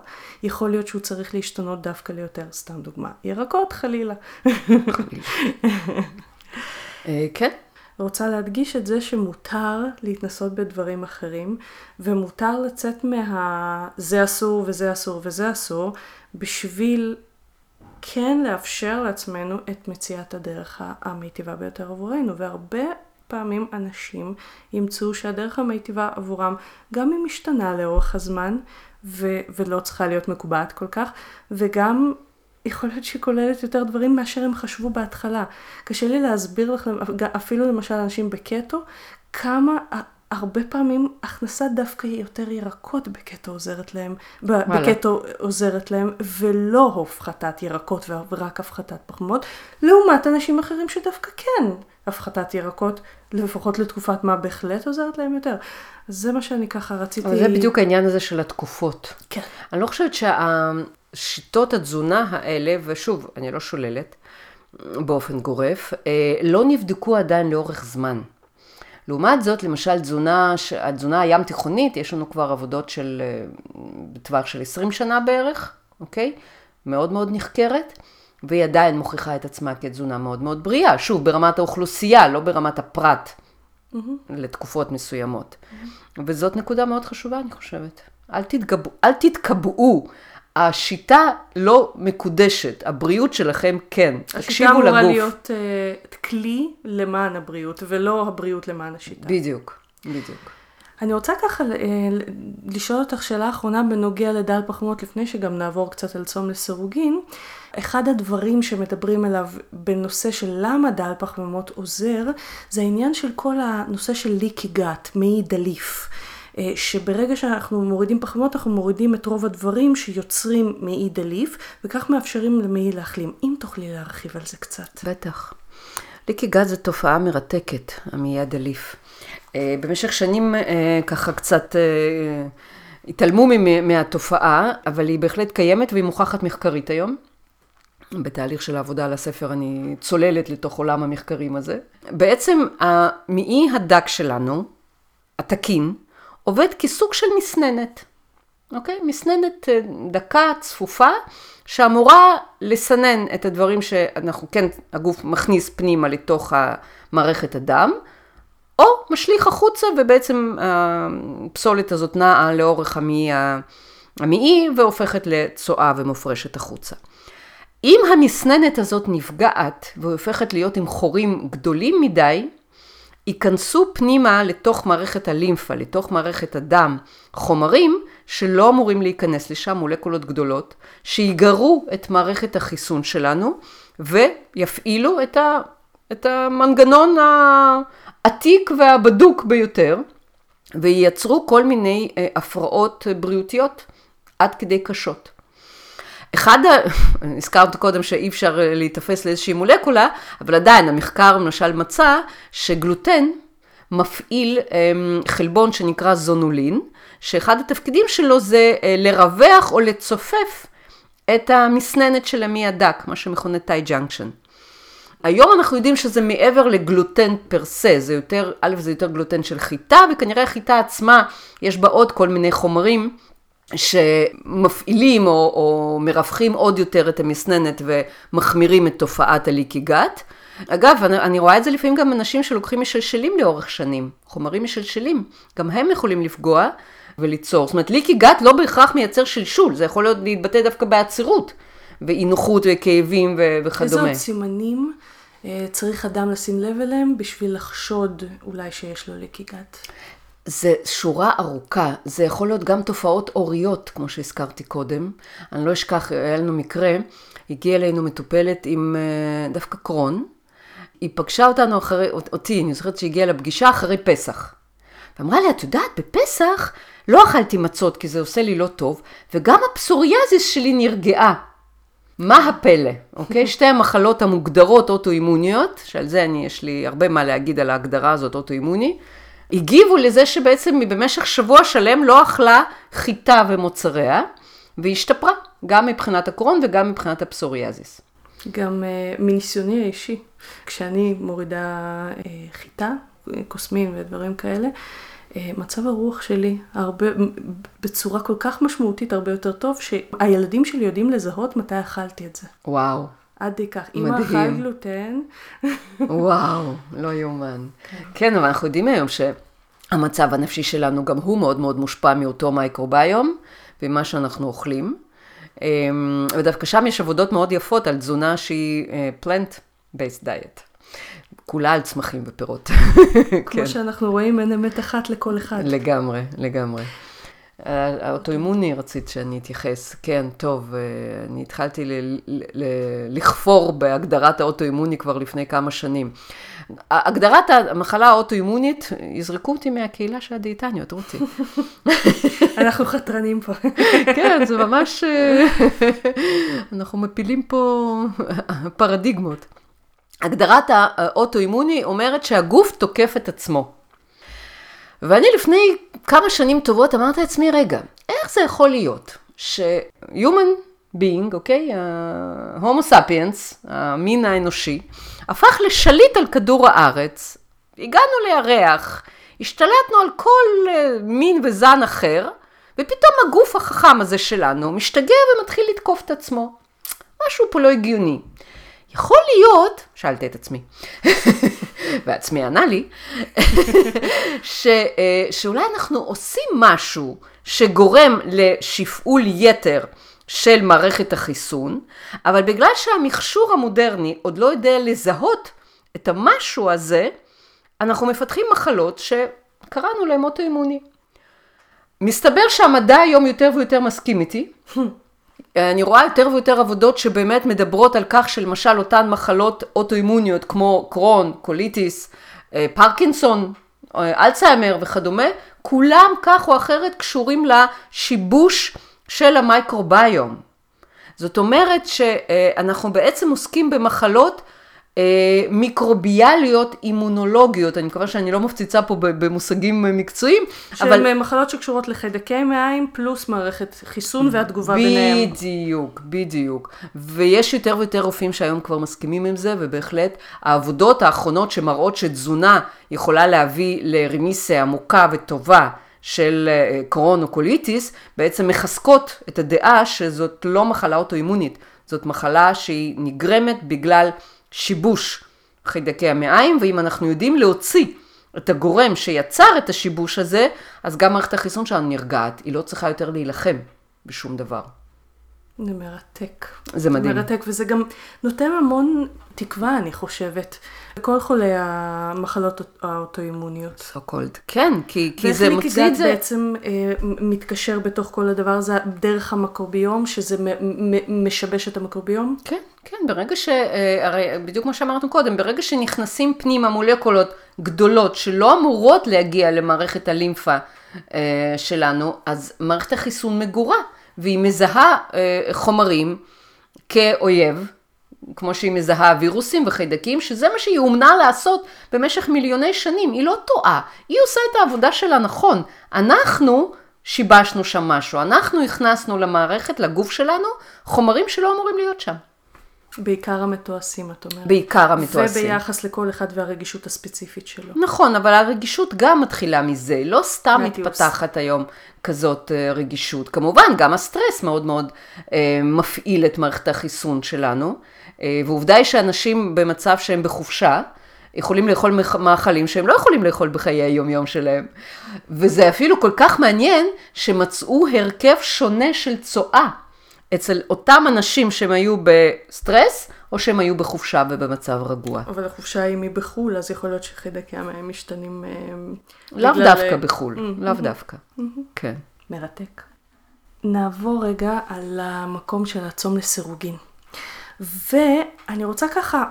יכול להיות שהוא צריך להשתנות דווקא ליותר, סתם דוגמה, ירקות חלילה. אה, כן. רוצה להדגיש את זה שמותר להתנסות בדברים אחרים, ומותר לצאת מה... זה אסור וזה אסור וזה אסור, בשביל כן לאפשר לעצמנו את מציאת הדרך המיטיבה ביותר עבורנו, והרבה פעמים אנשים ימצאו שהדרך המיטיבה עבורם, גם אם משתנה לאורך הזמן, ו- ולא צריכה להיות מקובעת כל כך, וגם יכול להיות שהיא כוללת יותר דברים מאשר הם חשבו בהתחלה. קשה לי להסביר לכם, אפילו למשל אנשים בקטו, כמה הרבה פעמים הכנסת דווקא יותר ירקות בקטו עוזרת להם, בקטו עוזרת להם, ולא הפחתת ירקות ורק הפחתת פחמות, לעומת אנשים אחרים שדווקא כן הפחתת ירקות, לפחות לתקופת מה בהחלט עוזרת להם יותר. זה מה שאני ככה רציתי... אבל זה בדיוק העניין הזה של התקופות. כן. אני לא חושבת שהשיטות התזונה האלה, ושוב, אני לא שוללת באופן גורף, אה, לא נבדקו עדיין לאורך זמן. לעומת זאת, למשל תזונה, התזונה הים תיכונית, יש לנו כבר עבודות של, אה, בטווח של 20 שנה בערך, אוקיי? מאוד מאוד נחקרת, והיא עדיין מוכיחה את עצמה כתזונה מאוד מאוד בריאה, שוב, ברמת האוכלוסייה, לא ברמת הפרט, mm-hmm. לתקופות מסוימות. Mm-hmm. וזאת נקודה מאוד חשובה, אני חושבת. אל, תתגב... אל תתקבעו השיטה לא מקודשת, הבריאות שלכם כן, תקשיבו לגוף. השיטה אמורה להיות uh, כלי למען הבריאות, ולא הבריאות למען השיטה. בדיוק, בדיוק. אני רוצה ככה uh, לשאול אותך שאלה אחרונה בנוגע לדל פחמות, לפני שגם נעבור קצת על צום לסירוגין. אחד הדברים שמדברים עליו בנושא של למה דל פחמימות עוזר, זה העניין של כל הנושא של ליקי גת, מעי דליף. אה, שברגע שאנחנו מורידים פחמות, אנחנו מורידים את רוב הדברים שיוצרים מעי דליף, וכך מאפשרים למעי להחלים. אם תוכלי להרחיב על זה קצת. בטח. ליקי גז זו תופעה מרתקת, המעי הדליף. אה, במשך שנים אה, ככה קצת התעלמו מהתופעה, אבל היא בהחלט קיימת והיא מוכחת מחקרית היום. בתהליך של העבודה על הספר אני צוללת לתוך עולם המחקרים הזה. בעצם המעי הדק שלנו, התקין, עובד כסוג של מסננת, אוקיי? מסננת אה, דקה, צפופה, שאמורה לסנן את הדברים שאנחנו כן, הגוף מכניס פנימה לתוך מערכת הדם, או משליך החוצה ובעצם הפסולת הזאת נעה לאורך המעי, המעי והופכת לצואה ומופרשת החוצה. אם המסננת הזאת נפגעת והופכת להיות עם חורים גדולים מדי, ייכנסו פנימה לתוך מערכת הלימפה, לתוך מערכת הדם, חומרים שלא אמורים להיכנס לשם, מולקולות גדולות, שיגרו את מערכת החיסון שלנו ויפעילו את, ה, את המנגנון העתיק והבדוק ביותר, וייצרו כל מיני אה, הפרעות בריאותיות עד כדי קשות. אחד, הזכרת קודם שאי אפשר אה, להיתפס לאיזושהי מולקולה, אבל עדיין המחקר למשל מצא שגלוטן מפעיל אמ, חלבון שנקרא זונולין, שאחד התפקידים שלו זה אה, לרווח או לצופף את המסננת של המעי הדק, מה שמכונה tight junction. היום אנחנו יודעים שזה מעבר לגלוטן per se, זה יותר, א' זה יותר גלוטן של חיטה, וכנראה החיטה עצמה יש בה עוד כל מיני חומרים שמפעילים או, או מרווחים עוד יותר את המסננת ומחמירים את תופעת ה leaky gut. אגב, אני, אני רואה את זה לפעמים גם אנשים שלוקחים משלשלים לאורך שנים, חומרים משלשלים, גם הם יכולים לפגוע וליצור. זאת אומרת, ליקי גת לא בהכרח מייצר שלשול, זה יכול להיות להתבטא דווקא בעצירות, ואי נוחות וכאבים וכדומה. איזה עוד סימנים אה, צריך אדם לשים לב אליהם בשביל לחשוד אולי שיש לו ליקי גת? זה שורה ארוכה, זה יכול להיות גם תופעות אוריות, כמו שהזכרתי קודם. אני לא אשכח, היה לנו מקרה, הגיעה אלינו מטופלת עם אה, דווקא קרון, היא פגשה אותנו אחרי, אותי, אני זוכרת שהיא הגיעה לפגישה אחרי פסח. ואמרה לי, את יודעת, בפסח לא אכלתי מצות כי זה עושה לי לא טוב, וגם הפסוריאזיס שלי נרגעה. מה הפלא, אוקיי? שתי המחלות המוגדרות אוטואימוניות, שעל זה אני, יש לי הרבה מה להגיד על ההגדרה הזאת, אוטואימוני, הגיבו לזה שבעצם היא במשך שבוע שלם לא אכלה חיטה ומוצריה, והשתפרה, גם מבחינת הקרון וגם מבחינת הפסוריאזיס. גם uh, מניסיוני האישי, כשאני מורידה uh, חיטה, קוסמים ודברים כאלה, uh, מצב הרוח שלי הרבה, בצורה כל כך משמעותית הרבה יותר טוב, שהילדים שלי יודעים לזהות מתי אכלתי את זה. וואו. עד כדי כך. אמא אכל גלוטן. וואו, לא יאומן. כן. כן, אבל אנחנו יודעים היום שהמצב הנפשי שלנו גם הוא מאוד מאוד מושפע מאותו מייקרוביום, ומה שאנחנו אוכלים. אמ, ודווקא שם יש עבודות מאוד יפות על תזונה שהיא אה, plant-based diet. כולה על צמחים ופירות. כמו כן. שאנחנו רואים, אין אמת אחת לכל אחד. לגמרי, לגמרי. האוטואימוני רצית שאני אתייחס, כן, טוב, אה, אני התחלתי ל- ל- לכפור בהגדרת האוטואימוני כבר לפני כמה שנים. הגדרת המחלה האוטואימונית, יזרקו אותי מהקהילה של הדיאטניות, רותי. אנחנו חתרנים פה. כן, זה ממש, אה, אנחנו מפילים פה פרדיגמות. הגדרת האוטואימוני אומרת שהגוף תוקף את עצמו. ואני לפני כמה שנים טובות אמרתי לעצמי, רגע, איך זה יכול להיות ש-human being, אוקיי, הומו ספיאנס, המין האנושי, הפך לשליט על כדור הארץ, הגענו לירח, השתלטנו על כל אה, מין וזן אחר, ופתאום הגוף החכם הזה שלנו משתגע ומתחיל לתקוף את עצמו. משהו פה לא הגיוני. יכול להיות, שאלתי את עצמי, ועצמי ענה לי, ש, אה, שאולי אנחנו עושים משהו שגורם לשפעול יתר של מערכת החיסון, אבל בגלל שהמכשור המודרני עוד לא יודע לזהות את המשהו הזה, אנחנו מפתחים מחלות שקראנו להן אוטואימוני. מסתבר שהמדע היום יותר ויותר מסכים איתי. אני רואה יותר ויותר עבודות שבאמת מדברות על כך שלמשל אותן מחלות אוטואימוניות כמו קרון, קוליטיס, אה, פרקינסון, אה, אלצהיימר וכדומה, כולם כך או אחרת קשורים לשיבוש של המייקרוביום. זאת אומרת שאנחנו בעצם עוסקים במחלות מיקרוביאליות אימונולוגיות, אני מקווה שאני לא מפציצה פה במושגים מקצועיים, שהן אבל... מחלות שקשורות לחיידקי מעיים פלוס מערכת חיסון והתגובה בדיוק, ביניהם. בדיוק, בדיוק. ויש יותר ויותר רופאים שהיום כבר מסכימים עם זה, ובהחלט העבודות האחרונות שמראות שתזונה יכולה להביא לרמיסיה עמוקה וטובה של אה, קרון או קוליטיס, בעצם מחזקות את הדעה שזאת לא מחלה אוטואימונית, זאת מחלה שהיא נגרמת בגלל שיבוש חיידקי המעיים, ואם אנחנו יודעים להוציא את הגורם שיצר את השיבוש הזה, אז גם מערכת החיסון שלנו נרגעת, היא לא צריכה יותר להילחם בשום דבר. זה מרתק. זה מדהים. זה מרתק, וזה גם נותן המון תקווה, אני חושבת, לכל חולי המחלות האוטואימוניות. סו קולד. כן, כי, כי זה מוציא את זה. ואיך בעצם אה, מתקשר בתוך כל הדבר הזה, דרך המקרוביום, שזה מ- מ- משבש את המקרוביום? כן, כן, ברגע ש... אה, הרי בדיוק מה שאמרנו קודם, ברגע שנכנסים פנימה מולקולות גדולות שלא אמורות להגיע למערכת הלימפה אה, שלנו, אז מערכת החיסון מגורה. והיא מזהה אה, חומרים כאויב, כמו שהיא מזהה וירוסים וחיידקים, שזה מה שהיא אומנה לעשות במשך מיליוני שנים. היא לא טועה, היא עושה את העבודה שלה נכון. אנחנו שיבשנו שם משהו, אנחנו הכנסנו למערכת, לגוף שלנו, חומרים שלא אמורים להיות שם. בעיקר המתועשים, את אומרת. בעיקר המתועשים. וביחס לכל אחד והרגישות הספציפית שלו. נכון, אבל הרגישות גם מתחילה מזה, לא סתם מתפתחת היום כזאת אה, רגישות. כמובן, גם הסטרס מאוד מאוד אה, מפעיל את מערכת החיסון שלנו, אה, ועובדה היא שאנשים במצב שהם בחופשה, יכולים לאכול מאכלים שהם לא יכולים לאכול בחיי היום-יום שלהם. וזה אפילו כל כך מעניין שמצאו הרכב שונה של צואה. אצל אותם אנשים שהם היו בסטרס, או שהם היו בחופשה ובמצב רגוע. אבל החופשה היא מבחו"ל, אז יכול להיות שחידקי המים משתנים... אה, לאו בגלל... דווקא בחו"ל, mm-hmm. לאו דווקא, mm-hmm. כן. מרתק. נעבור רגע על המקום של הצום לסירוגין. ואני רוצה ככה,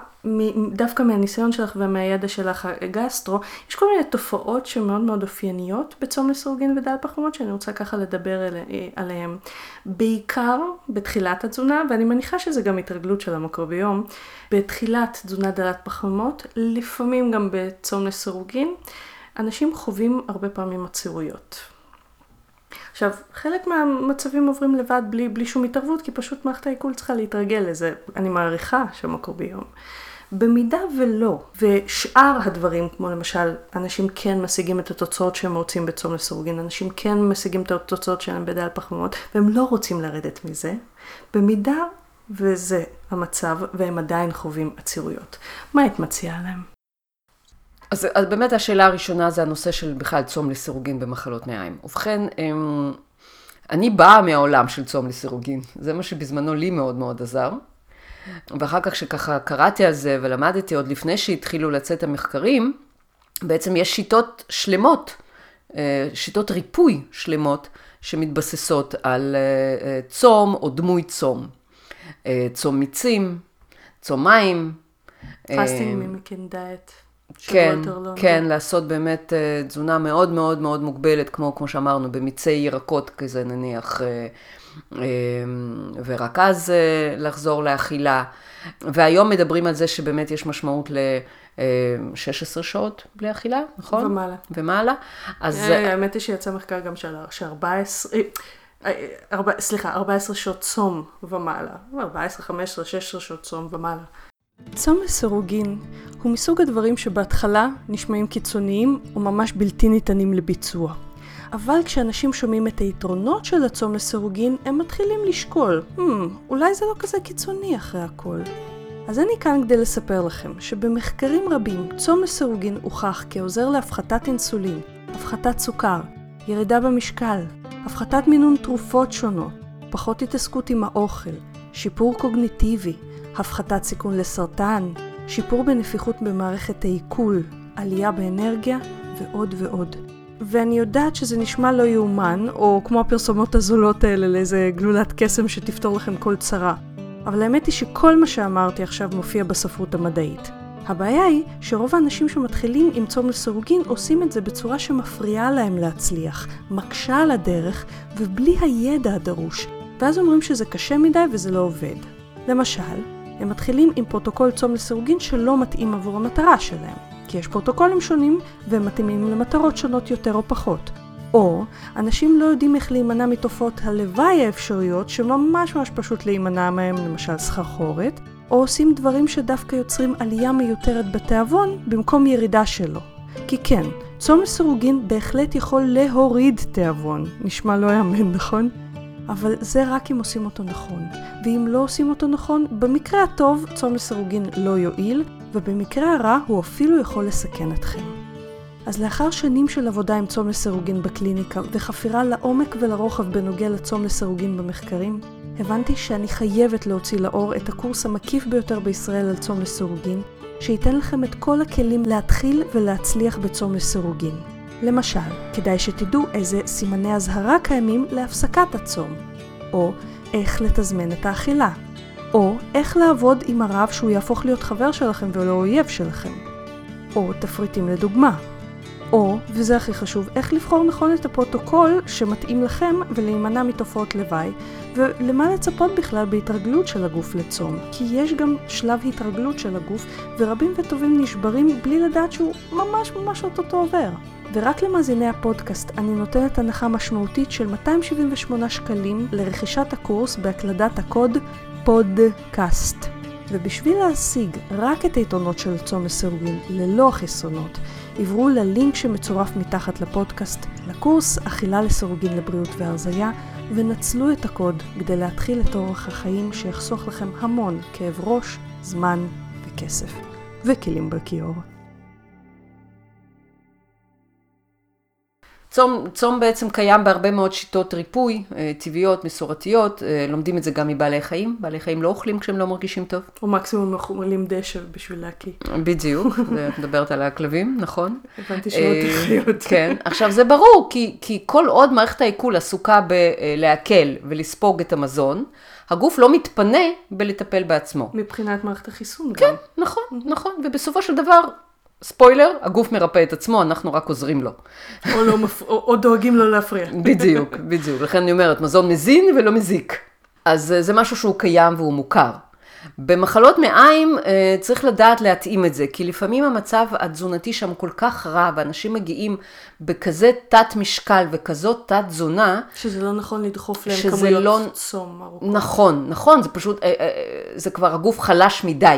דווקא מהניסיון שלך ומהידע שלך גסטרו, יש כל מיני תופעות שמאוד מאוד אופייניות בצום לסירוגין ודל פחמות, שאני רוצה ככה לדבר עליהן. בעיקר בתחילת התזונה, ואני מניחה שזה גם התרגלות של המקרוביום, בתחילת תזונה דלת פחמות, לפעמים גם בצום לסירוגין, אנשים חווים הרבה פעמים עצירויות. עכשיו, חלק מהמצבים עוברים לבד בלי, בלי שום התערבות, כי פשוט מערכת העיכול צריכה להתרגל לזה. אני מעריכה שהמקרוביום. במידה ולא, ושאר הדברים, כמו למשל, אנשים כן משיגים את התוצאות שהם רוצים בצום לסירוגין, אנשים כן משיגים את התוצאות שלהם בדל פחמימות, והם לא רוצים לרדת מזה, במידה וזה המצב, והם עדיין חווים עצירויות. מה היית מציעה להם? אז, אז באמת השאלה הראשונה זה הנושא של בכלל צום לסירוגין במחלות מעיים. ובכן, אמ, אני באה מהעולם של צום לסירוגין, זה מה שבזמנו לי מאוד מאוד עזר. ואחר כך שככה קראתי על זה ולמדתי עוד לפני שהתחילו לצאת המחקרים, בעצם יש שיטות שלמות, אה, שיטות ריפוי שלמות שמתבססות על אה, אה, צום או דמוי צום. צום מיצים, צום מים. פסטינג ממקין דיאט. כן, לא כן, לעשות באמת תזונה מאוד מאוד מאוד מוגבלת, כמו, כמו שאמרנו, במיצי ירקות כזה נניח, ורק אז uh, לחזור לאכילה. והיום מדברים על זה שבאמת יש משמעות ל... 16 שעות בלי אכילה, נכון? ומעלה. ומעלה. אז... האמת היא שיצא מחקר גם של 14... סליחה, 14 שעות צום ומעלה. 14, 15, 16 שעות צום ומעלה. צום לסירוגין הוא מסוג הדברים שבהתחלה נשמעים קיצוניים וממש בלתי ניתנים לביצוע. אבל כשאנשים שומעים את היתרונות של הצום לסירוגין, הם מתחילים לשקול, hmm, אולי זה לא כזה קיצוני אחרי הכל. אז אני כאן כדי לספר לכם שבמחקרים רבים צום לסירוגין הוכח כעוזר להפחתת אינסולין, הפחתת סוכר, ירידה במשקל, הפחתת מינון תרופות שונות, פחות התעסקות עם האוכל, שיפור קוגניטיבי, הפחתת סיכון לסרטן, שיפור בנפיחות במערכת העיכול, עלייה באנרגיה ועוד ועוד. ואני יודעת שזה נשמע לא יאומן, או כמו הפרסומות הזולות האלה לאיזה גלולת קסם שתפתור לכם כל צרה. אבל האמת היא שכל מה שאמרתי עכשיו מופיע בספרות המדעית. הבעיה היא שרוב האנשים שמתחילים עם צום לסירוגין עושים את זה בצורה שמפריעה להם להצליח, מקשה על הדרך ובלי הידע הדרוש, ואז אומרים שזה קשה מדי וזה לא עובד. למשל, הם מתחילים עם פרוטוקול צום לסירוגין שלא מתאים עבור המטרה שלהם, כי יש פרוטוקולים שונים והם מתאימים למטרות שונות יותר או פחות. או אנשים לא יודעים איך להימנע מתופעות הלוואי האפשריות שממש ממש פשוט להימנע מהם, למשל סחרחורת, או עושים דברים שדווקא יוצרים עלייה מיותרת בתיאבון במקום ירידה שלו. כי כן, צום לסירוגין בהחלט יכול להוריד תיאבון. נשמע לא יאמן, נכון? אבל זה רק אם עושים אותו נכון. ואם לא עושים אותו נכון, במקרה הטוב צום לסירוגין לא יועיל, ובמקרה הרע הוא אפילו יכול לסכן אתכם. אז לאחר שנים של עבודה עם צום לסירוגין בקליניקה וחפירה לעומק ולרוחב בנוגע לצום לסירוגין במחקרים, הבנתי שאני חייבת להוציא לאור את הקורס המקיף ביותר בישראל על צום לסירוגין, שייתן לכם את כל הכלים להתחיל ולהצליח בצום לסירוגין. למשל, כדאי שתדעו איזה סימני אזהרה קיימים להפסקת הצום, או איך לתזמן את האכילה, או איך לעבוד עם הרב שהוא יהפוך להיות חבר שלכם ולא אויב שלכם, או תפריטים לדוגמה, או, וזה הכי חשוב, איך לבחור נכון את הפרוטוקול שמתאים לכם ולהימנע מתופעות לוואי, ולמה לצפות בכלל בהתרגלות של הגוף לצום, כי יש גם שלב התרגלות של הגוף, ורבים וטובים נשברים בלי לדעת שהוא ממש ממש אוטוטו עובר. ורק למאזיני הפודקאסט אני נותנת הנחה משמעותית של 278 שקלים לרכישת הקורס בהקלדת הקוד פודקאסט. ובשביל להשיג רק את היתרונות של צום לסירוגין ללא החסרונות, עברו ללינק שמצורף מתחת לפודקאסט לקורס אכילה לסירוגין לבריאות והרזייה ונצלו את הקוד כדי להתחיל את אורח החיים שיחסוך לכם המון כאב ראש, זמן וכסף. וכלים בכיור. צום, צום בעצם קיים בהרבה מאוד שיטות ריפוי, אה, טבעיות, מסורתיות, אה, לומדים את זה גם מבעלי חיים, בעלי חיים לא אוכלים כשהם לא מרגישים טוב. או מקסימום אנחנו מלאים דשא בשביל להקיא. בדיוק, את מדברת על הכלבים, נכון? הבנתי שלא תחיות. כן, עכשיו זה ברור, כי, כי כל עוד מערכת העיכול עסוקה בלעכל ולספוג את המזון, הגוף לא מתפנה בלטפל בעצמו. מבחינת מערכת החיסון כן, גם. נכון, נכון, ובסופו של דבר, ספוילר, הגוף מרפא את עצמו, אנחנו רק עוזרים לו. או, לא מפ... או, או דואגים לו להפריע. בדיוק, בדיוק. לכן אני אומרת, מזון מזין ולא מזיק. אז אה, זה משהו שהוא קיים והוא מוכר. במחלות מעיים אה, צריך לדעת להתאים את זה, כי לפעמים המצב התזונתי שם כל כך רע, ואנשים מגיעים בכזה תת משקל וכזאת תת תזונה, שזה לא נכון לדחוף להם כמויות לא- צום ארוכות. נכון, נכון, זה פשוט, אה, זה כבר הגוף חלש מדי,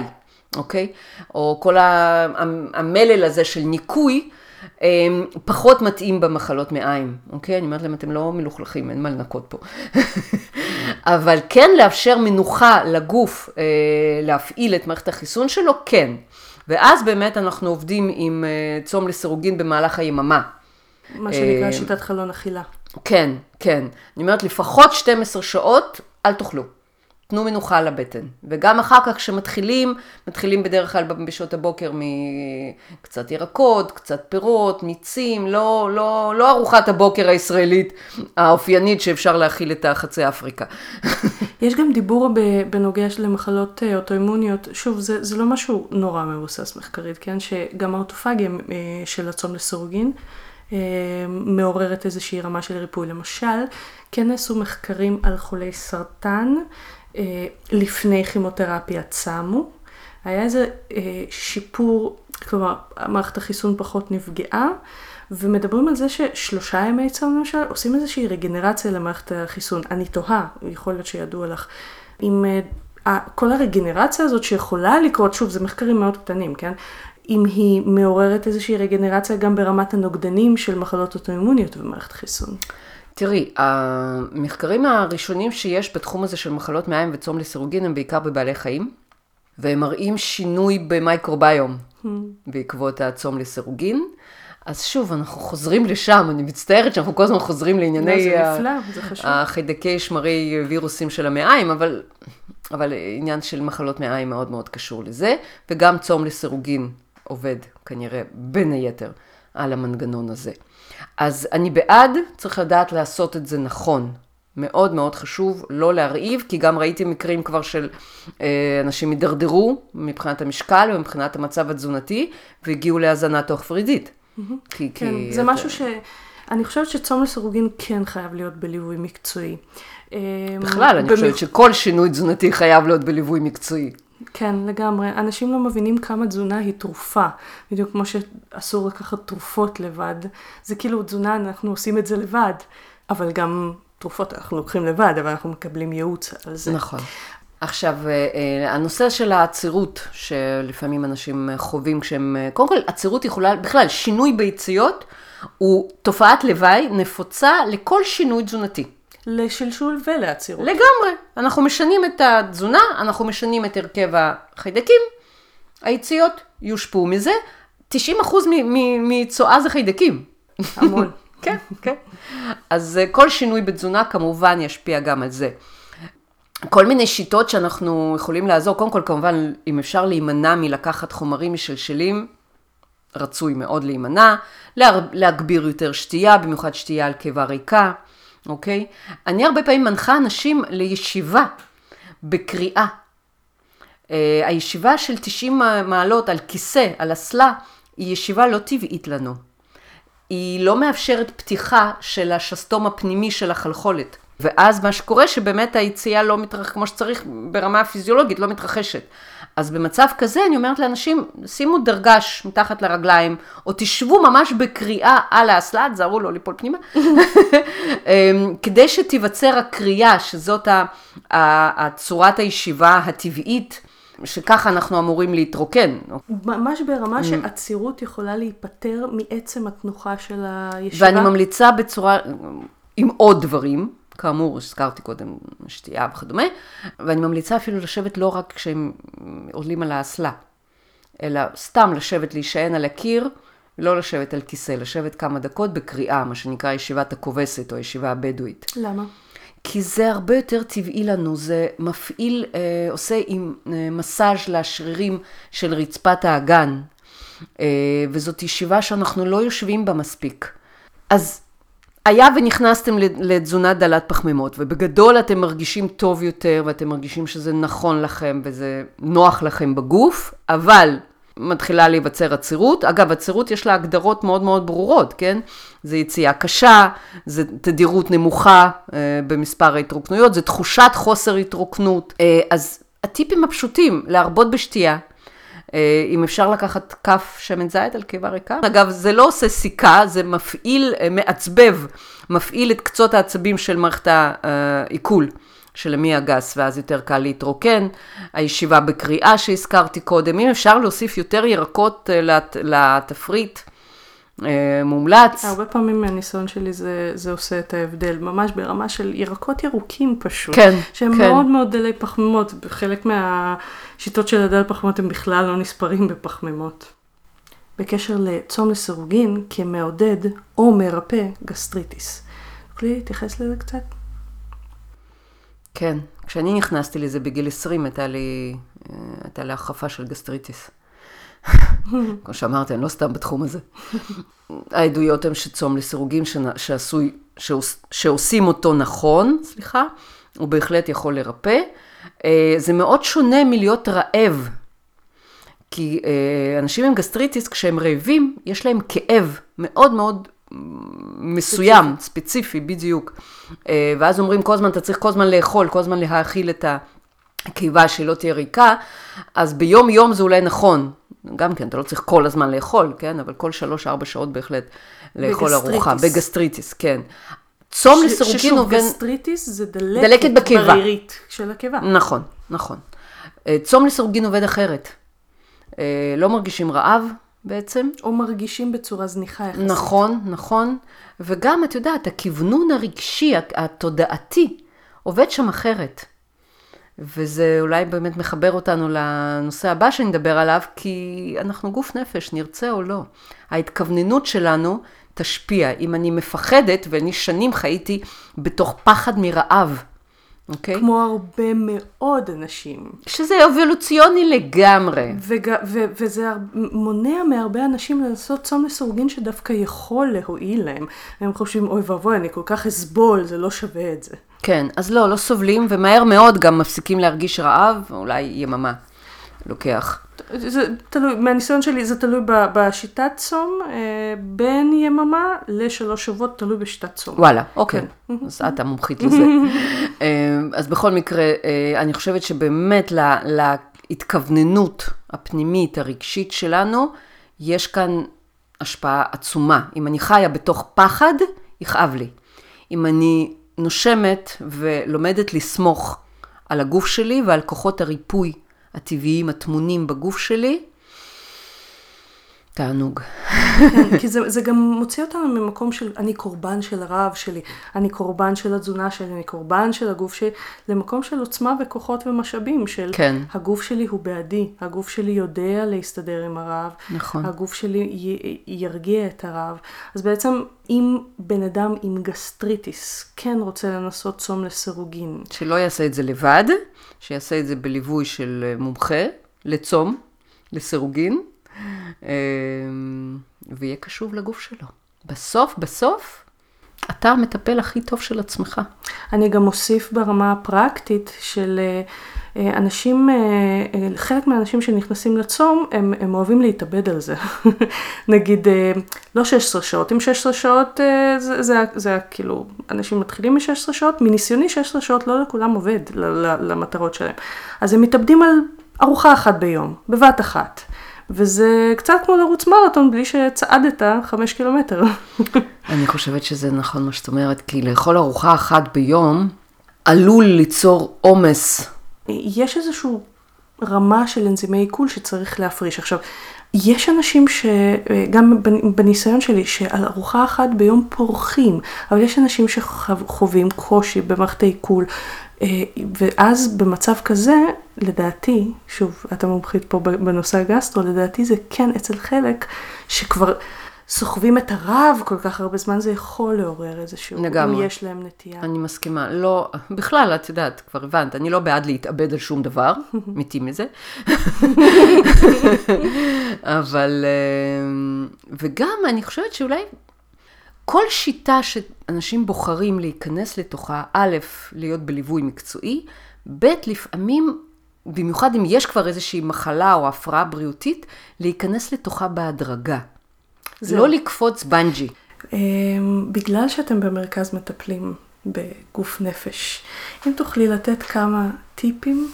אוקיי? או כל המלל הזה של ניקוי, אה, פחות מתאים במחלות מעיים, אוקיי? אני אומרת להם, אתם לא מלוכלכים, אין מה לנקות פה. אבל כן לאפשר מנוחה לגוף אה, להפעיל את מערכת החיסון שלו, כן. ואז באמת אנחנו עובדים עם אה, צום לסירוגין במהלך היממה. מה שנקרא אה, שיטת חלון אכילה. כן, כן. אני אומרת, לפחות 12 שעות, אל תאכלו. תנו מנוחה לבטן. וגם אחר כך כשמתחילים, מתחילים בדרך כלל בשעות הבוקר מקצת ירקות, קצת פירות, מיצים, לא, לא, לא ארוחת הבוקר הישראלית האופיינית שאפשר להכיל את החצי אפריקה. יש גם דיבור בנוגע למחלות אה, אוטואימוניות, שוב, זה, זה לא משהו נורא מבוסס מחקרית, כן? שגם האוטופגיה אה, של הצום לסירוגין אה, מעוררת איזושהי רמה של ריפוי. למשל, כן נעשו מחקרים על חולי סרטן לפני כימותרפיה צמו. היה איזה אה, שיפור, כלומר, מערכת החיסון פחות נפגעה, ומדברים על זה ששלושה ימי צום למשל, עושים איזושהי רגנרציה למערכת החיסון. אני תוהה, יכול להיות שידוע לך, אם אה, כל הרגנרציה הזאת שיכולה לקרות, שוב, זה מחקרים מאוד קטנים, כן? אם היא מעוררת איזושהי רגנרציה גם ברמת הנוגדנים של מחלות אוטואימוניות במערכת חיסון. תראי, המחקרים הראשונים שיש בתחום הזה של מחלות מעיים וצום לסירוגין הם בעיקר בבעלי חיים, והם מראים שינוי במייקרוביום בעקבות הצום לסירוגין. אז שוב, אנחנו חוזרים לשם, אני מצטערת שאנחנו כל הזמן חוזרים לענייני לא, זה ה- נפלא. החיידקי שמרי וירוסים של המעיים, אבל, אבל עניין של מחלות מעיים מאוד מאוד קשור לזה, וגם צום לסירוגין עובד כנראה בין היתר על המנגנון הזה. אז אני בעד, צריך לדעת לעשות את זה נכון. מאוד מאוד חשוב לא להרעיב, כי גם ראיתי מקרים כבר של אה, אנשים הידרדרו מבחינת המשקל ומבחינת המצב התזונתי, והגיעו להזנה תוך פרידית. כי, כן, כי זה אתה- משהו ש... אני חושבת שצום לסירוגין כן חייב להיות בליווי מקצועי. אמ, בכלל, אני במיוחד- חושבת שכל שינוי תזונתי חייב להיות בליווי מקצועי. כן, לגמרי. אנשים לא מבינים כמה תזונה היא תרופה. בדיוק כמו שאסור לקחת תרופות לבד. זה כאילו תזונה, אנחנו עושים את זה לבד. אבל גם תרופות אנחנו לוקחים לבד, אבל אנחנו מקבלים ייעוץ על זה. נכון. עכשיו, אה, אה, הנושא של העצירות, שלפעמים אנשים חווים כשהם... אה, קודם כל, עצירות יכולה, בכלל, שינוי ביציות הוא תופעת לוואי נפוצה לכל שינוי תזונתי. לשלשול ולעצירות. לגמרי. אנחנו משנים את התזונה, אנחנו משנים את הרכב החיידקים, היציות יושפעו מזה. 90% מ- מ- מצואה זה חיידקים. המון. כן, כן. אז אה, כל שינוי בתזונה כמובן ישפיע גם על זה. כל מיני שיטות שאנחנו יכולים לעזור, קודם כל כמובן אם אפשר להימנע מלקחת חומרים משלשלים, רצוי מאוד להימנע, לה, להגביר יותר שתייה, במיוחד שתייה על קיבה ריקה, אוקיי? אני הרבה פעמים מנחה אנשים לישיבה בקריאה. אה, הישיבה של 90 מעלות על כיסא, על אסלה, היא ישיבה לא טבעית לנו. היא לא מאפשרת פתיחה של השסתום הפנימי של החלחולת. ואז מה שקורה שבאמת היציאה לא מתרחשת כמו שצריך ברמה הפיזיולוגית, לא מתרחשת. אז במצב כזה אני אומרת לאנשים, שימו דרגש מתחת לרגליים, או תשבו ממש בקריאה על האסלה, תזהרו לא ליפול פנימה, אמ, כדי שתיווצר הקריאה, שזאת הצורת הישיבה הטבעית, שככה אנחנו אמורים להתרוקן. ממש ברמה. שעצירות יכולה להיפטר מעצם התנוחה של הישיבה. ואני ממליצה בצורה, עם עוד דברים, כאמור, הזכרתי קודם שתייה וכדומה, ואני ממליצה אפילו לשבת לא רק כשהם עולים על האסלה, אלא סתם לשבת, להישען על הקיר, לא לשבת על כיסא, לשבת כמה דקות בקריאה, מה שנקרא ישיבת הכובסת או ישיבה הבדואית. למה? כי זה הרבה יותר טבעי לנו, זה מפעיל, אה, עושה עם אה, מסאז' לשרירים של רצפת האגן, אה, וזאת ישיבה שאנחנו לא יושבים בה מספיק. אז היה ונכנסתם לתזונה דלת פחמימות, ובגדול אתם מרגישים טוב יותר, ואתם מרגישים שזה נכון לכם וזה נוח לכם בגוף, אבל מתחילה להיווצר עצירות. אגב, עצירות יש לה הגדרות מאוד מאוד ברורות, כן? זה יציאה קשה, זה תדירות נמוכה אה, במספר ההתרוקנויות, זה תחושת חוסר התרוקנות. אה, אז הטיפים הפשוטים, להרבות בשתייה. אה, אם אפשר לקחת כף שמן זית על קיבה ריקה. אגב, זה לא עושה סיכה, זה מפעיל, אה, מעצבב, מפעיל את קצות העצבים של מערכת העיכול. של המי הגס, ואז יותר קל להתרוקן. הישיבה בקריאה שהזכרתי קודם. אם אפשר להוסיף יותר ירקות אה, לת, לתפריט, אה, מומלץ. הרבה פעמים מהניסיון שלי זה, זה עושה את ההבדל, ממש ברמה של ירקות ירוקים פשוט. כן, שהם כן. מאוד מאוד דלי פחמימות, חלק מהשיטות של הדל פחמימות הם בכלל לא נספרים בפחמימות. בקשר לצום לסירוגין כמעודד או מרפא גסטריטיס. תוכלי להתייחס לזה קצת? כן, כשאני נכנסתי לזה בגיל 20, הייתה לי, אה, הייתה לי החרפה של גסטריטיס. כמו שאמרתי, אני לא סתם בתחום הזה. העדויות הן שצום לסירוגין שעשוי, שעוש, שעושים אותו נכון, סליחה, הוא בהחלט יכול לרפא. אה, זה מאוד שונה מלהיות רעב, כי אה, אנשים עם גסטריטיס, כשהם רעבים, יש להם כאב מאוד מאוד מסוים, ספציפי, ספציפי בדיוק. אה, ואז אומרים כל הזמן, אתה צריך כל הזמן לאכול, כל הזמן להאכיל את הקיבה שלא תהיה ריקה, אז ביום יום זה אולי נכון. גם כן, אתה לא צריך כל הזמן לאכול, כן? אבל כל שלוש-ארבע שעות בהחלט לאכול ארוחה. בגסטריטיס, כן. צום לסירוגין עובד... ששוב, גסטריטיס זה דלקת, דלקת בקיבה. ברירית של הקיבה. נכון, נכון. אה, צום לסירוגין עובד אחרת. אה, לא מרגישים רעב, בעצם. או מרגישים בצורה זניחה יחסית. נכון, נכון. וגם, את יודעת, הכוונון הרגשי, התודעתי, עובד שם אחרת. וזה אולי באמת מחבר אותנו לנושא הבא שנדבר עליו, כי אנחנו גוף נפש, נרצה או לא. ההתכווננות שלנו תשפיע. אם אני מפחדת, ואני שנים חייתי בתוך פחד מרעב, אוקיי? כמו הרבה מאוד אנשים. שזה אבולוציוני לגמרי. וג, ו, וזה מונע מהרבה אנשים לעשות צום לסורגין שדווקא יכול להועיל להם. הם חושבים, אוי ואבוי, אני כל כך אסבול, זה לא שווה את זה. כן, אז לא, לא סובלים, ומהר מאוד גם מפסיקים להרגיש רעב, אולי יממה לוקח. זה תלוי, מהניסיון שלי זה תלוי בשיטת צום, אה, בין יממה לשלוש שבועות, תלוי בשיטת צום. וואלה, אוקיי. כן. אז את המומחית לזה. אה, אז בכל מקרה, אה, אני חושבת שבאמת להתכווננות הפנימית, הרגשית שלנו, יש כאן השפעה עצומה. אם אני חיה בתוך פחד, יכאב לי. אם אני נושמת ולומדת לסמוך על הגוף שלי ועל כוחות הריפוי הטבעיים הטמונים בגוף שלי, תענוג. כן, כי זה, זה גם מוציא אותנו ממקום של אני קורבן של הרעב שלי, אני קורבן של התזונה שלי, אני קורבן של הגוף שלי, למקום של עוצמה וכוחות ומשאבים של כן. הגוף שלי הוא בעדי, הגוף שלי יודע להסתדר עם הרעב, נכון. הגוף שלי י, ירגיע את הרעב. אז בעצם אם בן אדם עם גסטריטיס כן רוצה לנסות צום לסירוגין. שלא יעשה את זה לבד, שיעשה את זה בליווי של מומחה לצום, לסירוגין. אמ, ויהיה קשוב לגוף שלו. בסוף, בסוף, אתה המטפל הכי טוב של עצמך. אני גם אוסיף ברמה הפרקטית של אה, אה, אנשים, אה, חלק מהאנשים שנכנסים לצום, הם, הם אוהבים להתאבד על זה. נגיד, לא 16 שעות, אם 16 שעות זה, זה, זה כאילו, אנשים מתחילים מ-16 שעות, מניסיוני 16 שעות לא לכולם עובד למטרות שלהם. אז הם מתאבדים על ארוחה אחת ביום, בבת אחת. וזה קצת כמו לרוץ מרתון בלי שצעדת חמש קילומטר. אני חושבת שזה נכון מה שאת אומרת, כי לאכול ארוחה אחת ביום עלול ליצור עומס. יש איזושהי רמה של אנזימי עיכול שצריך להפריש. עכשיו, יש אנשים שגם בניסיון שלי, שעל ארוחה אחת ביום פורחים, אבל יש אנשים שחווים קושי במערכת העיכול, אה, ואז במצב כזה, לדעתי, שוב, את המומחית פה בנושא הגסטרו, לדעתי זה כן אצל חלק שכבר סוחבים את הרב כל כך הרבה זמן, זה יכול לעורר איזשהו, לגמרי. אם יש להם נטייה. אני מסכימה. לא, בכלל, את יודעת, כבר הבנת, אני לא בעד להתאבד על שום דבר, מתים מזה. אבל, אה, וגם אני חושבת שאולי כל שיטה שאנשים בוחרים להיכנס לתוכה, א', להיות בליווי מקצועי, ב', לפעמים, במיוחד אם יש כבר איזושהי מחלה או הפרעה בריאותית, להיכנס לתוכה בהדרגה. זהו. לא לקפוץ בנג'י. אמ, בגלל שאתם במרכז מטפלים בגוף נפש, אם תוכלי לתת כמה טיפים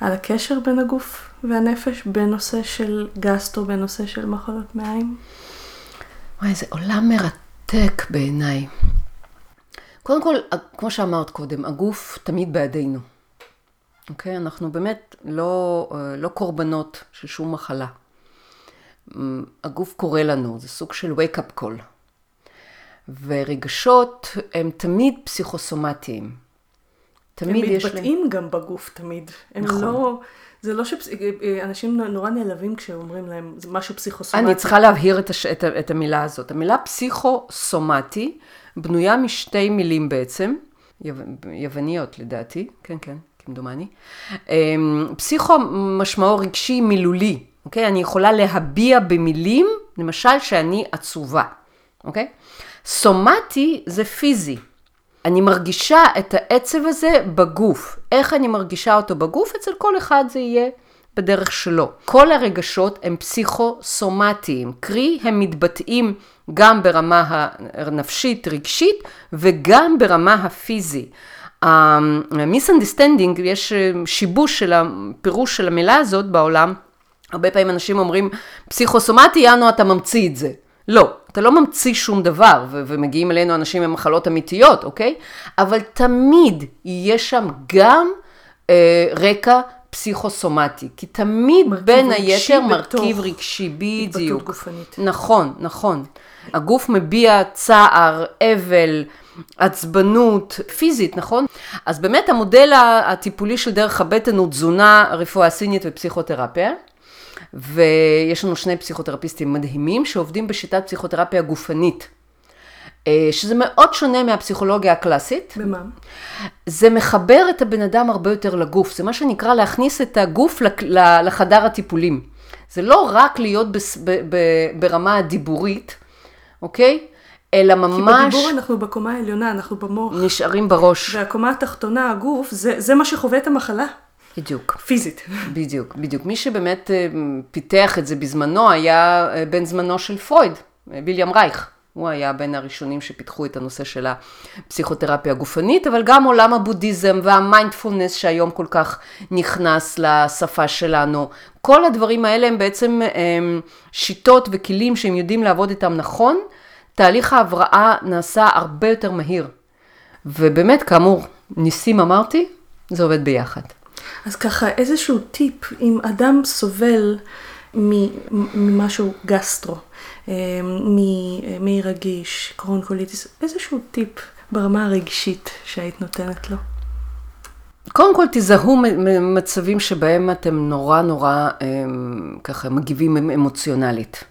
על הקשר בין הגוף והנפש בנושא של גסטרו, בנושא של מחלות מעיים? וואי, זה עולם מרתק בעיניי. קודם כל, כמו שאמרת קודם, הגוף תמיד בעדינו. אוקיי? אנחנו באמת לא, לא קורבנות של שום מחלה. הגוף קורא לנו, זה סוג של wake-up call. ורגשות הם תמיד פסיכוסומטיים. תמיד הם יש להם... מתבטאים גם בגוף תמיד. הם נכון. לא... זה לא שאנשים נורא נעלבים כשאומרים להם, זה משהו פסיכוסומטי. אני צריכה להבהיר את, הש... את, ה- את המילה הזאת. המילה פסיכוסומטי בנויה משתי מילים בעצם, יו... יווניות לדעתי, כן, כן, כמדומני. אמ, פסיכו משמעו רגשי מילולי, אוקיי? אני יכולה להביע במילים, למשל שאני עצובה, אוקיי? סומטי זה פיזי. אני מרגישה את העצב הזה בגוף. איך אני מרגישה אותו בגוף? אצל כל אחד זה יהיה בדרך שלו. כל הרגשות הם פסיכוסומטיים, קרי הם מתבטאים גם ברמה הנפשית, רגשית, וגם ברמה הפיזי. ה-misunderstanding, יש שיבוש של הפירוש של המילה הזאת בעולם. הרבה פעמים אנשים אומרים, פסיכוסומטי, יאנו, אתה ממציא את זה. לא, אתה לא ממציא שום דבר, ו- ומגיעים אלינו אנשים עם מחלות אמיתיות, אוקיי? אבל תמיד יהיה שם גם אה, רקע פסיכוסומטי, כי תמיד בין היתר מרכיב רגשי, בדיוק. נכון, נכון. הגוף מביע צער, אבל, עצבנות, פיזית, נכון? אז באמת המודל הטיפולי של דרך הבטן הוא תזונה, רפואה סינית ופסיכותרפיה. ויש לנו שני פסיכותרפיסטים מדהימים שעובדים בשיטת פסיכותרפיה גופנית, אה, שזה מאוד שונה מהפסיכולוגיה הקלאסית. במה? זה מחבר את הבן אדם הרבה יותר לגוף, זה מה שנקרא להכניס את הגוף לחדר הטיפולים. זה לא רק להיות ברמה הדיבורית, אוקיי? אלא כי ממש בדיבור אנחנו בקומה העליונה, אנחנו במוח. נשארים בראש. והקומה התחתונה, הגוף, זה, זה מה שחווה את המחלה, בדיוק. פיזית. בדיוק, בדיוק. מי שבאמת אה, פיתח את זה בזמנו היה אה, בן זמנו של פרויד, אה, ויליאם רייך. הוא היה בין הראשונים שפיתחו את הנושא של הפסיכותרפיה הגופנית, אבל גם עולם הבודהיזם והמיינדפולנס שהיום כל כך נכנס לשפה שלנו. כל הדברים האלה הם בעצם הם, שיטות וכלים שהם יודעים לעבוד איתם נכון. תהליך ההבראה נעשה הרבה יותר מהיר. ובאמת, כאמור, ניסים אמרתי, זה עובד ביחד. אז ככה, איזשהו טיפ, אם אדם סובל ממשהו גסטרו, אה, מ- מעי רגיש, קרונקוליטיס, איזשהו טיפ ברמה הרגשית שהיית נותנת לו. קודם כל מ- מצבים שבהם אתם נורא נורא הם, ככה מגיבים אמ- אמוציונלית.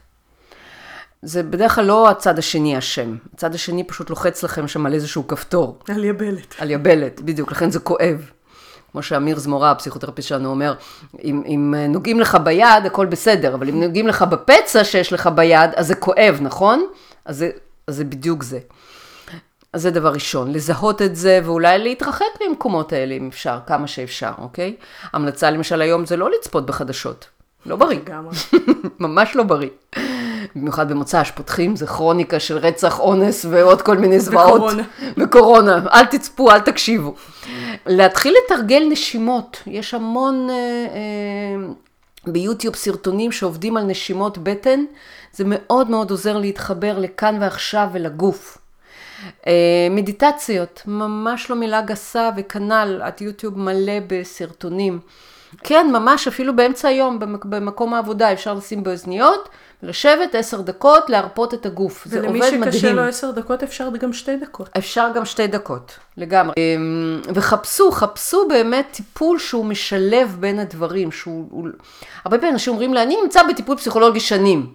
זה בדרך כלל לא הצד השני אשם, הצד השני פשוט לוחץ לכם שם על איזשהו כפתור, על יבלת. על יבלת, בדיוק, לכן זה כואב. כמו שאמיר זמורה, הפסיכותרפיסט שלנו, אומר, אם, אם נוגעים לך ביד, הכל בסדר, אבל אם נוגעים לך בפצע שיש לך ביד, אז זה כואב, נכון? אז זה, אז זה בדיוק זה. אז זה דבר ראשון, לזהות את זה ואולי להתרחק ממקומות האלה אם אפשר, כמה שאפשר, אוקיי? המלצה למשל היום זה לא לצפות בחדשות, לא בריא, לגמרי. ממש לא בריא. במיוחד במוצ"ש, פותחים, זה כרוניקה של רצח, אונס ועוד כל מיני זוועות. וקורונה. וקורונה. אל תצפו, אל תקשיבו. להתחיל לתרגל נשימות, יש המון אה, אה, ביוטיוב סרטונים שעובדים על נשימות בטן, זה מאוד מאוד עוזר להתחבר לכאן ועכשיו ולגוף. אה, מדיטציות, ממש לא מילה גסה וכנ"ל, את יוטיוב מלא בסרטונים. כן, ממש אפילו באמצע היום במק- במקום העבודה אפשר לשים באוזניות, לשבת עשר דקות, להרפות את הגוף. זה ולמי עובד מדהים. שקשה לו עשר דקות, אפשר גם שתי דקות. אפשר גם שתי דקות, לגמרי. אמ, וחפשו, חפשו באמת טיפול שהוא משלב בין הדברים, שהוא... הוא... הרבה פעמים אנשים אומרים לי, אני נמצא בטיפול פסיכולוגי שנים.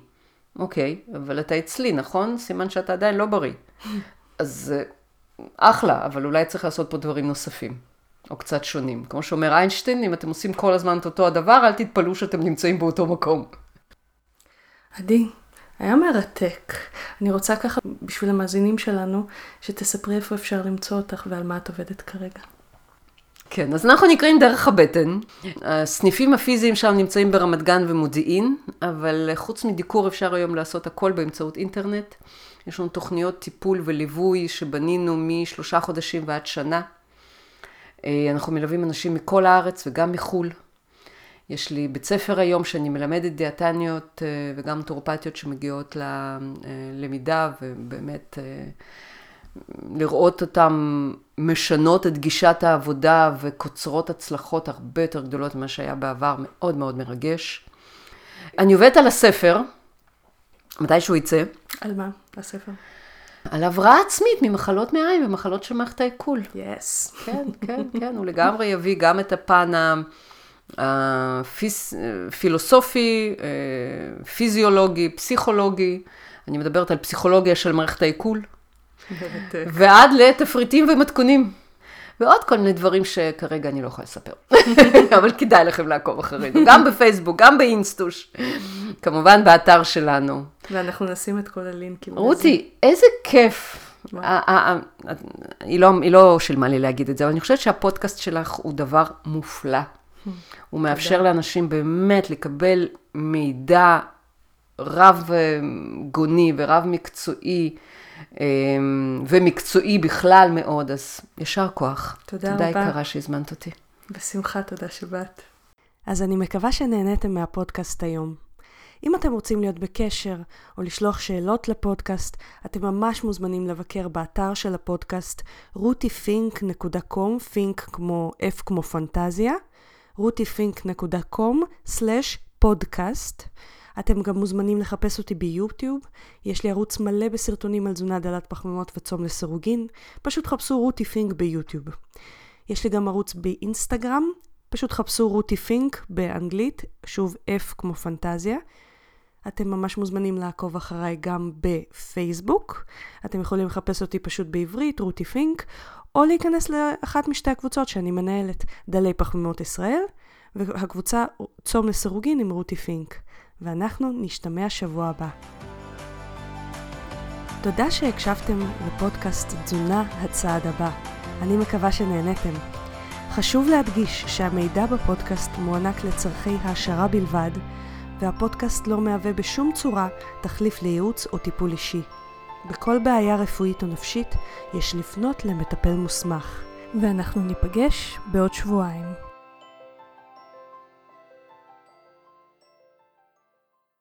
אוקיי, אבל אתה אצלי, נכון? סימן שאתה עדיין לא בריא. אז אה, אחלה, אבל אולי צריך לעשות פה דברים נוספים, או קצת שונים. כמו שאומר איינשטיין, אם אתם עושים כל הזמן את אותו הדבר, אל תתפלאו שאתם נמצאים באותו מקום. עדי, היה מרתק. אני רוצה ככה, בשביל המאזינים שלנו, שתספרי איפה אפשר למצוא אותך ועל מה את עובדת כרגע. כן, אז אנחנו נקראים דרך הבטן. הסניפים הפיזיים שם נמצאים ברמת גן ומודיעין, אבל חוץ מדיקור אפשר היום לעשות הכל באמצעות אינטרנט. יש לנו תוכניות טיפול וליווי שבנינו משלושה חודשים ועד שנה. אה, אנחנו מלווים אנשים מכל הארץ וגם מחו"ל. יש לי בית ספר היום שאני מלמדת דיאטניות אה, וגם טורפטיות שמגיעות ללמידה ובאמת אה, לראות אותן משנות את גישת העבודה וקוצרות הצלחות הרבה יותר גדולות ממה שהיה בעבר, מאוד מאוד מרגש. אני עובדת על הספר, מתי שהוא יצא. על מה? הספר? על הבראה עצמית ממחלות מעיים ומחלות של מערכת העיכול. יס. Yes. כן, כן, כן, הוא לגמרי יביא גם את הפן הפילוסופי, אה, פיזיולוגי, פסיכולוגי. אני מדברת על פסיכולוגיה של מערכת העיכול. ועד לתפריטים ומתכונים. ועוד כל מיני דברים שכרגע אני לא יכולה לספר. אבל כדאי לכם לעקוב אחרינו, גם בפייסבוק, גם באינסטוש, כמובן באתר שלנו. ואנחנו נשים את כל הלינקים. רותי, איזה כיף. היא לא, היא לא שילמה לי להגיד את זה, אבל אני חושבת שהפודקאסט שלך הוא דבר מופלא. הוא מאפשר לאנשים באמת לקבל מידע רב גוני ורב מקצועי. אמ, ומקצועי בכלל מאוד, אז יישר כוח. תודה, תודה רבה. תודה יקרה שהזמנת אותי. בשמחה, תודה שבאת. אז אני מקווה שנהניתם מהפודקאסט היום. אם אתם רוצים להיות בקשר או לשלוח שאלות לפודקאסט, אתם ממש מוזמנים לבקר באתר של הפודקאסט rutifink.com, פינק כמו F כמו פנטזיה, rutifink.com/פודקאסט. אתם גם מוזמנים לחפש אותי ביוטיוב, יש לי ערוץ מלא בסרטונים על תזונה דלת פחמימות וצום לסירוגין, פשוט חפשו רותי פינק ביוטיוב. יש לי גם ערוץ באינסטגרם, פשוט חפשו רותי פינק באנגלית, שוב F כמו פנטזיה. אתם ממש מוזמנים לעקוב אחריי גם בפייסבוק. אתם יכולים לחפש אותי פשוט בעברית, רותי פינק, או להיכנס לאחת משתי הקבוצות שאני מנהלת, דלי פחמימות ישראל, והקבוצה צום לסירוגין עם רותי פינק. ואנחנו נשתמע שבוע הבא. תודה שהקשבתם לפודקאסט תזונה הצעד הבא. אני מקווה שנהניתם. חשוב להדגיש שהמידע בפודקאסט מוענק לצורכי העשרה בלבד, והפודקאסט לא מהווה בשום צורה תחליף לייעוץ או טיפול אישי. בכל בעיה רפואית או נפשית יש לפנות למטפל מוסמך. ואנחנו ניפגש בעוד שבועיים.